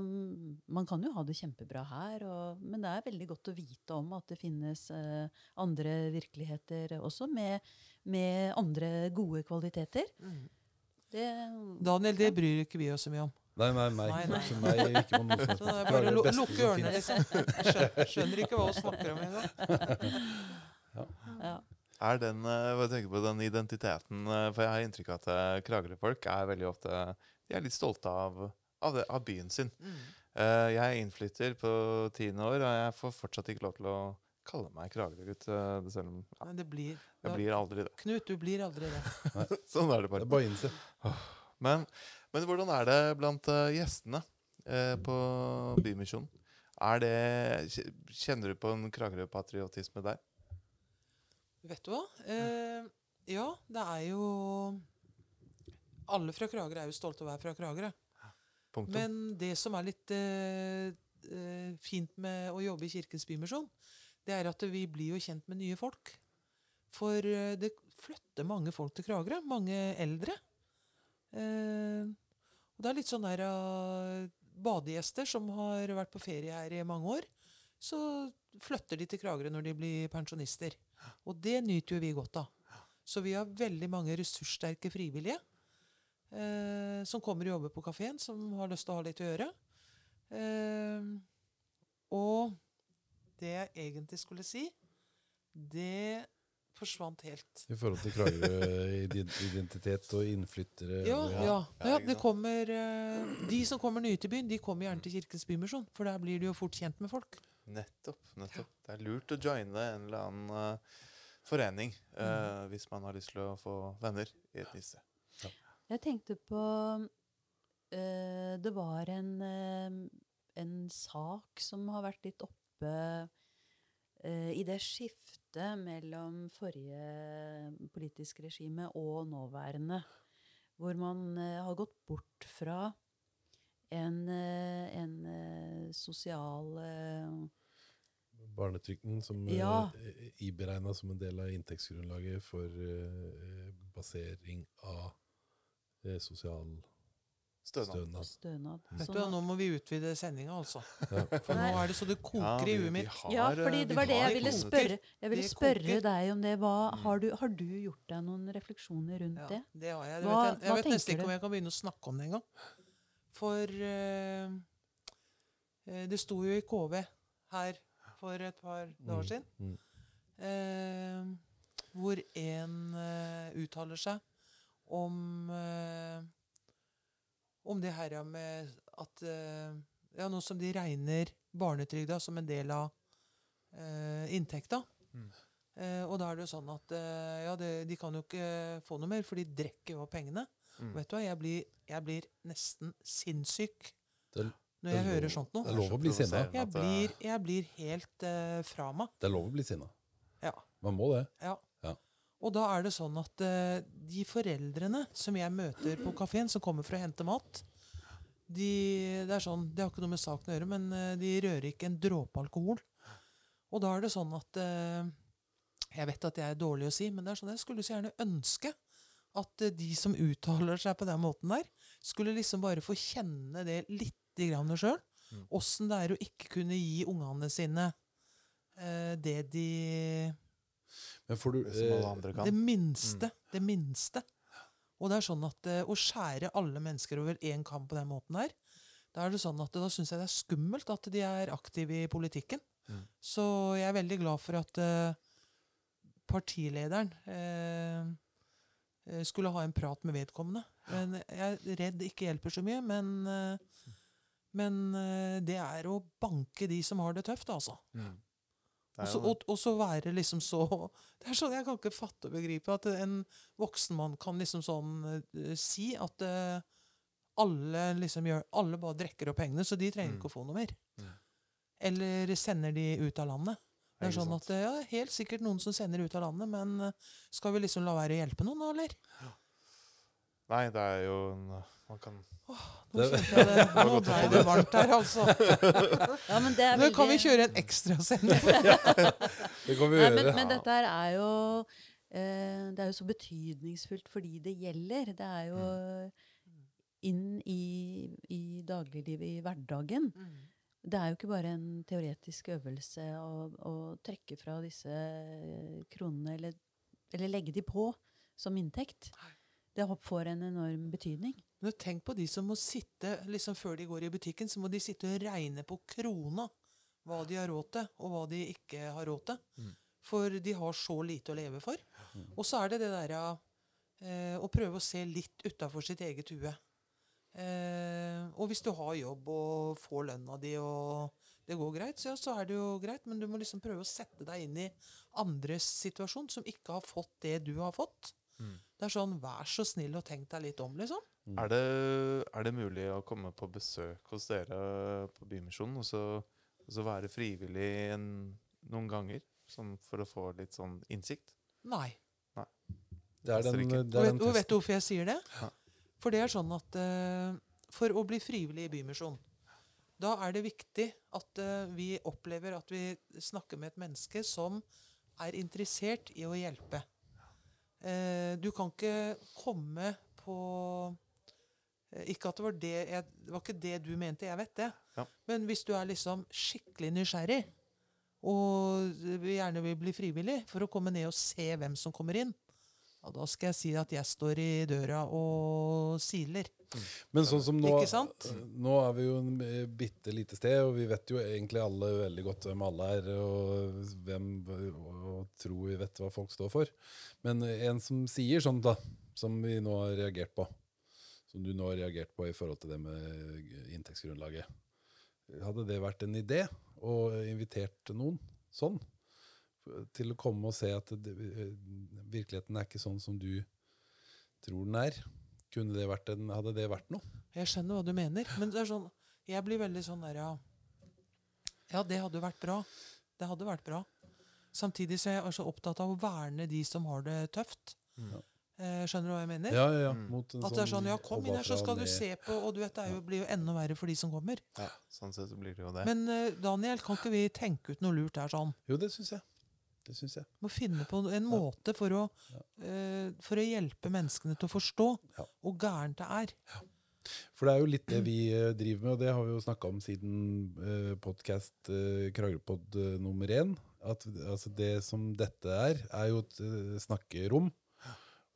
man kan jo ha det kjempebra her, og, men det er veldig godt å vite om at det finnes eh, andre virkeligheter også, med, med andre gode kvaliteter. Mm. Det, Daniel, det bryr ikke vi oss så mye om. Nei, nei, nei. Nei, nei. Meg ikke på noe Så det er bare lukke ørene, liksom. Skjønner ikke hva hun snakker om engang. ja. Er den, eh, hva tenker på den identiteten eh, For jeg har inntrykk av at eh, Kragerø-folk er veldig ofte De er litt stolte av, av, det, av byen sin. Mm. Eh, Jeg er innflytter på tiende år, og jeg får fortsatt ikke lov til å kalle meg Kragerø-gutt. eh, det Selv om ja, det blir jeg blir aldri det. Knut, du blir aldri det. Sånn er det Det er bare å innse. Men, men hvordan er det blant eh, gjestene eh, på Bymisjonen? Er det, kjenner du på en Kragerø-patriotisme der? Vet du hva? Eh, ja, det er jo Alle fra Kragerø er jo stolte av å være fra Kragerø. Punktum. Men det som er litt eh, eh, fint med å jobbe i Kirkens Bymisjon, det er at vi blir jo kjent med nye folk. For eh, det flytter mange folk til Kragerø. Mange eldre. Eh, og det er litt sånn der uh, badegjester som har vært på ferie her i mange år. Så flytter de til Kragerø når de blir pensjonister. Og det nyter jo vi godt av. Så vi har veldig mange ressurssterke frivillige eh, som kommer og jobber på kafeen, som har lyst til å ha litt å gjøre. Eh, og det jeg egentlig skulle si, det forsvant helt. I forhold til Kragerø-identitet og innflyttere. Ja, og- ja. Ja, ja det kommer eh, De som kommer nye til byen, de kommer gjerne til Kirkens Bymisjon. For der blir de jo fort kjent med folk. Nettopp. nettopp. Det er lurt å joine en eller annen uh, forening eh, hvis man har lyst til å få venner i et nytt sted. Jeg tenkte på uh, Det var en, en sak som har vært litt oppe eh, i det skiftet mellom forrige politisk regime og nåværende. Hvor man har gått bort fra en, eh, en eh, sosial eh, Barnetrygden som Ja. er iberegna som en del av inntektsgrunnlaget for basering av sosial Stønad. stønad. stønad. Sånn du, Nå må vi utvide sendinga, altså. Ja. For nå er det så det koker i huet mitt. Ja, fordi det var det jeg ville spørre, jeg ville spørre deg om det. Hva, har, du, har du gjort deg noen refleksjoner rundt Ja, det? det har jeg. Det Hva- vet jeg jeg hva vet nesten ikke om jeg kan begynne å snakke om det engang. For eh, eh, det sto jo i KV her for et par dager siden, Mm. eh, hvor en eh, uttaler seg om eh, om det her med at eh, Ja, nå som de regner barnetrygda som en del av inntekta. Mm. Og da er det jo sånn at ja, det, de kan jo ikke få noe mer, for de drikker jo av pengene. Mm. Vet du hva, jeg blir, jeg blir nesten sinnssyk Det, når det jeg hører sånt noe. det er lov å bli sinna. Jeg blir, jeg blir helt uh, fra meg. Det er lov å bli sinna. Ja. Man må det. Ja. Ja. Og da er det sånn at uh, de foreldrene som jeg møter på kafeen, som kommer for å hente mat, de, det er sånn, det har ikke noe med saken å gjøre, men eh, de rører ikke en dråpe alkohol. Og da er det sånn at eh, Jeg vet at jeg er dårlig å si, men det er sånn, jeg skulle så gjerne ønske at eh, de som uttaler seg på den måten der, skulle liksom bare få kjenne det lite grann sjøl. Mm. Åssen det er å ikke kunne gi ungene sine eh, det de Men får du eh, det minste. minste. Det minste. Og det er sånn at eh, å skjære alle mennesker over én kam på den måten der, da er det sånn at da syns jeg det er skummelt at de er aktive i politikken. Mm. Så jeg er veldig glad for at eh, partilederen eh, skulle ha en prat med vedkommende. Men jeg er redd ikke hjelper så mye. Men, eh, men eh, det er å banke de som har det tøft, altså. Mm. Det Og er så, og, og så være liksom så Det er sånn Jeg kan ikke fatte og begripe at en voksen mann kan liksom sånn uh, si at uh, alle liksom gjør Alle bare drikker opp pengene, så de trenger Mm. ikke å få noe mer. Mm. Eller sender de ut av landet. Det er sånn at eh, ja, Helt sikkert noen som sender ut av landet, men eh, skal vi liksom la være å hjelpe noen, da, eller? Nei, det er jo en Man kan Nå kjente jeg det. Nå ble det varmt her, altså. Ja, men det er Nå kan vi kjøre en ekstrasending. Det kan vi Nei, men, men dette her er jo eh, Det er jo så betydningsfullt fordi det gjelder. Det er jo inn i, i dagliglivet, i hverdagen. Det er jo ikke bare en teoretisk øvelse å, å trekke fra disse kronene, eller, eller legge de på som inntekt. Det får en enorm betydning. Men tenk på de som må sitte liksom før de går i butikken, så må de sitte og regne på krona hva de har råd til, og hva de ikke har råd til. Mm. For de har så lite å leve for. Og så er det det derre eh, å prøve å se litt utafor sitt eget hue. Eh, og hvis du har jobb og får lønna di, og det går greit, så, ja, så er det jo greit, men du må liksom prøve å sette deg inn i andres situasjon, som ikke har fått det du har fått. Mm. Det er sånn, vær så snill og tenk deg litt om, liksom. er det, er det mulig å komme på besøk hos dere på Bymisjonen og så, og så være frivillig en, noen ganger? Sånn for å få litt sånn innsikt? Nei. Det er den, det Og er vet, den og vet du hvorfor jeg sier det? Ja. For det er sånn at eh, for å bli frivillig i Bymisjon, da er det viktig at eh, vi opplever at vi snakker med et menneske som er interessert i å hjelpe. Eh, du kan ikke komme på Ikke at det var det jeg, Det var ikke det du mente, jeg vet det. Ja. Men hvis du er liksom skikkelig nysgjerrig, og gjerne vil bli frivillig for å komme ned og se hvem som kommer inn, ja, da skal jeg si at jeg står i døra og siler. Men sånn som nå, nå er vi jo en eh, bitte lite sted, og vi vet jo egentlig alle veldig godt hvem alle er, og, hvem, og tror vi vet hva folk står for. Men en som sier sånn, da, som vi nå har reagert på, som du nå har reagert på i forhold til det med inntektsgrunnlaget, hadde det vært en idé å invitert noen sånn? Til å komme og se at det, virkeligheten er ikke sånn som du tror den er. Kunne det vært en, hadde det vært noe? Jeg skjønner hva du mener, men det er sånn, jeg blir veldig sånn der, ja. Ja, det hadde vært bra. Det hadde vært bra. Samtidig så er jeg så opptatt av å verne de som har det tøft. Mm. Eh, skjønner du hva jeg mener? Ja, ja, ja. Mm. Mot en At det er sånn, ja, kom inn her, så skal du se på, og du vet, det er jo, blir jo enda verre for de som kommer. Ja, sånn sett så blir det jo det. Men eh, Daniel, kan ikke vi tenke ut noe lurt der sånn? Jo, det syns jeg. Det syns jeg. Må finne på en måte for å, Ja. eh, for å hjelpe menneskene til å forstå Ja. hvor gærent det er. For det er jo litt det vi eh, driver med, og det har vi jo snakka om siden uh, podkast uh, Kragerøpod eh, nummer én. At altså, det som dette er, er jo et eh, snakkerom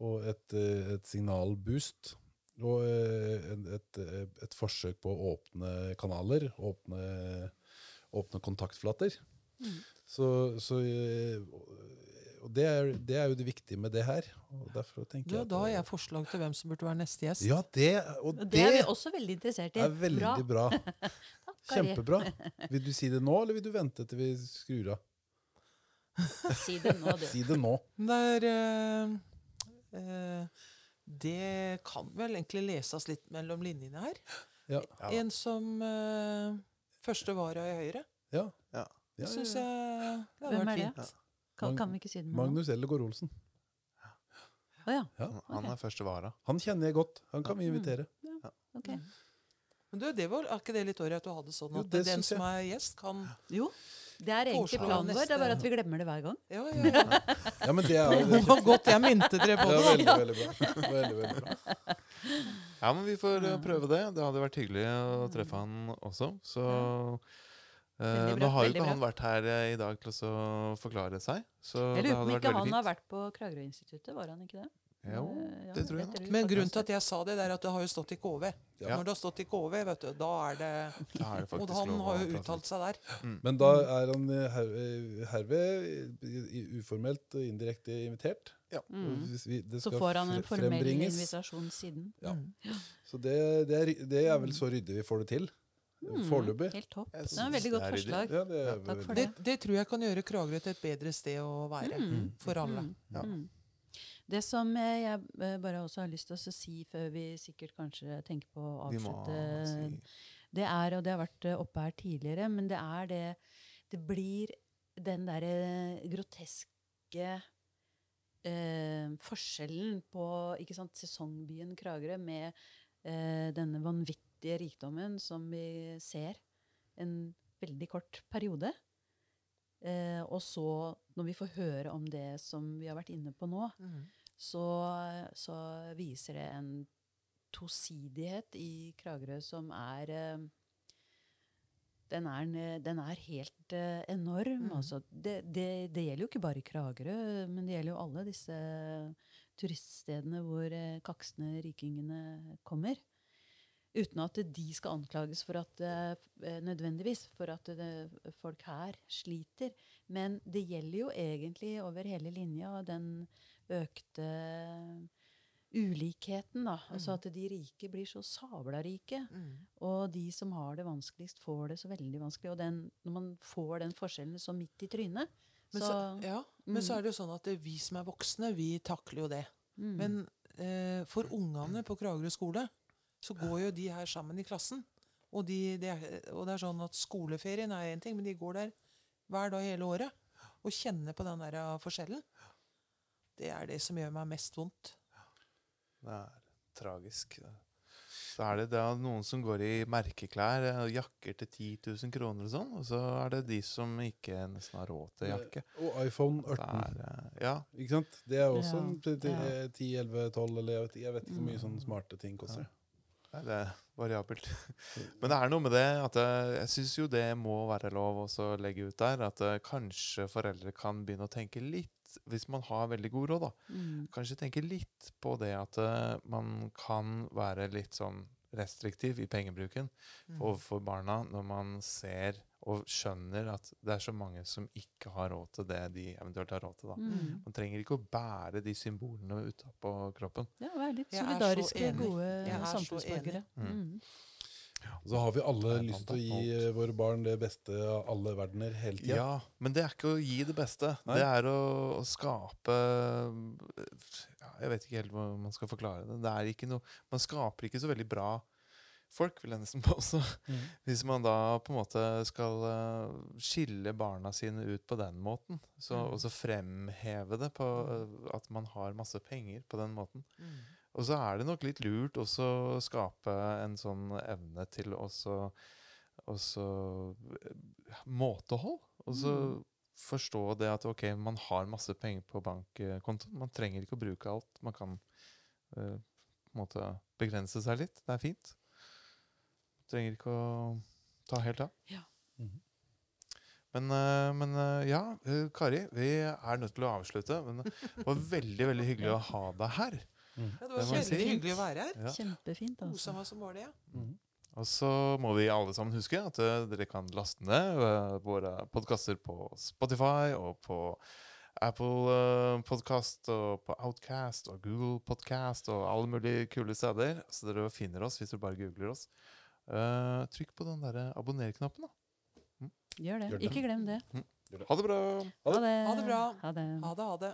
og et, eh, et signalboost. Og eh, et, eh, et forsøk på å åpne kanaler, åpne, åpne kontaktflater. Så, så eh, og det, er, det er jo det viktige med det her. Og derfor tenker Du, jeg da har jeg forslag til hvem som burde være neste gjest. Ja, det, og det, det er vi også veldig interessert i. er veldig bra. Kari. Kjempebra. Vil du si det nå, eller vil du vente til vi skrur av? Si det nå, du. Si det nå. Det er uh, eh, Det kan vel egentlig leses litt mellom linjene her. Ja. Ja. En som uh, første vara i Høyre. Ja. Ja. Ja, Synes Syns jeg det hadde Hvem vært er det? fint. Kan, kan vi ikke si det med? Magnus Ellegård Olsen. Å ja. Ja. Han er første vara. Han kjenner jeg godt. Han kan vi invitere. Ok. Men du, det var, Er ikke det litt ålreit at du hadde sånn Jo, at det den syns som er gjest, kan Jo, det er egentlig Foreslå planen vår. Det er bare at vi glemmer det hver gang. Ja, ja, ja. Ja, men det er jo Det var godt jeg minte dere på ja, det. veldig, veldig bra. Veldig, veldig bra. Ja, men vi får eh, prøve det. Det hadde vært hyggelig å treffe han også. Så bra, Nå har jo ikke han vært her eh, i dag til å forklare seg. Så Jeg lurer på om ikke han har vært på Kragerø-instituttet. Var han ikke det? Jo, Eh, ja, det tror jeg nok. Men grunnen til at jeg sa det, det er at det har jo stått i KV. Ja. Når det har stått i KV, vet du, da er det Da er det Og han har jo uttalt seg der. Men da er han eh, her, eh, herved uformelt og indirekte invitert. Ja. Mm. hvis vi- det Så får han en formell invitasjon siden. Ja. Mm. Så det, det, er, det er vel så ryddig vi får det til. Mm, Foreløpig. Helt topp. Det er et veldig godt forslag. Ja, det er Ja, veldig for Det, det tror jeg kan gjøre Kragerø til et bedre sted å være. Mm. For alle. Mm. Ja. Mm. Det som eh, jeg eh, bare også har lyst til å si før vi sikkert kanskje tenker på å avslutte, si det er, og det har vært eh, oppe her tidligere, men det er det Det blir den derre groteske eh, forskjellen på ikke sant, sesongbyen Kragerø med eh, denne vanvittige rikdommen som vi ser en veldig kort periode. Eh, og så, når vi får høre om det som vi har vært inne på nå, Mm. så, så viser det en tosidighet i Kragerø som er eh, den er, den er helt eh, enorm. Mm. Altså. Det, det, det gjelder jo ikke bare Kragerø, men det gjelder jo alle disse turiststedene hvor eh, kaksende rikingene kommer. Uten at de skal anklages for at eh, nødvendigvis for at folk her sliter. Men det gjelder jo egentlig over hele linja den økte ulikheten. da. Altså Mm. at de rike blir så sabla rike. Mm. Og de som har det vanskeligst, får det så veldig vanskelig. Og den, når man får den forskjellen så midt i trynet, Men, så, så, ja, men så Mm. er det jo sånn at vi som er voksne, vi takler jo det. mm. Men eh, for ungene på Kragerø skole så går jo de her sammen i klassen. Og, de, det er, og det er sånn at skoleferien er én ting, men de går der hver dag hele året og kjenner på den der forskjellen. Det er det som gjør meg mest vondt. Det er tragisk. Så er det da noen som går i merkeklær eh, jakker til 10 000 kroner og sånn, og så er det de som ikke nesten har råd til jakke. Og iPhone 18. er, eh, ja, Ikke sant? Det er også Ja, en t- t- ja. eh, 10, 11, 12 eller jeg vet, jeg vet ikke hvor mye sånne smarte ting koster. Nei, det er variabelt. Men det er noe med det at eh, jeg syns jo det må være lov å legge ut der. At eh, kanskje foreldre kan begynne å tenke litt, hvis man har veldig god råd, da. mm. Kanskje tenke litt på det at eh, man kan være litt sånn restriktiv i pengebruken Mm. overfor barna når man ser og skjønner at det er så mange som ikke har råd til det de eventuelt har råd til. da. Mm. Man trenger ikke å bære de symbolene utapå kroppen. Ja, være litt solidariske, gode er samfunnsborgere. Mm. Og så har vi alle lyst til å gi alt. eh, våre barn det beste av alle verdener hele tida. Ja, men det er ikke å gi det beste. Nei. Det er å, å skape Jeg vet ikke helt hvordan man skal forklare det. det er ikke noe, man skaper ikke så veldig bra folk, vil jeg nesten påstå. Mm. Hvis man da på en måte skal eh, skille barna sine ut på den måten, så, Mm. og så fremheve det på eh, at man har masse penger på den måten. Mm. Og så er det nok litt lurt også å skape en sånn evne til også, også eh, måtehold. Og så Mm. Forstå det at ok, man har masse penger på bankkontoen. Man trenger ikke å bruke alt. Man kan uh, måte begrense seg litt. Det er fint. Trenger ikke å ta helt av. Ja. Mhm. Men, eh, men eh, ja, Kari, vi er nødt til å avslutte. Men det var veldig veldig hyggelig å ha deg her. Ja, det var veldig si. hyggelig å være her. Ja. Kjempefint, altså. Osama som var det. Ja. Mhm. Og så må vi alle sammen huske at eh, dere kan laste ned eh, våre podkaster på Spotify og på Apple uh, Podcast og på Outcast og Google Podcast og alle mulige kule steder. Så dere finner oss hvis dere bare googler oss. Eh, trykk på den der abonner-knappen, da. Gjør det. Gjør det. Ikke glem det. Ha det bra! Ha det. Ha det bra. Ha det. Ha det, ha det.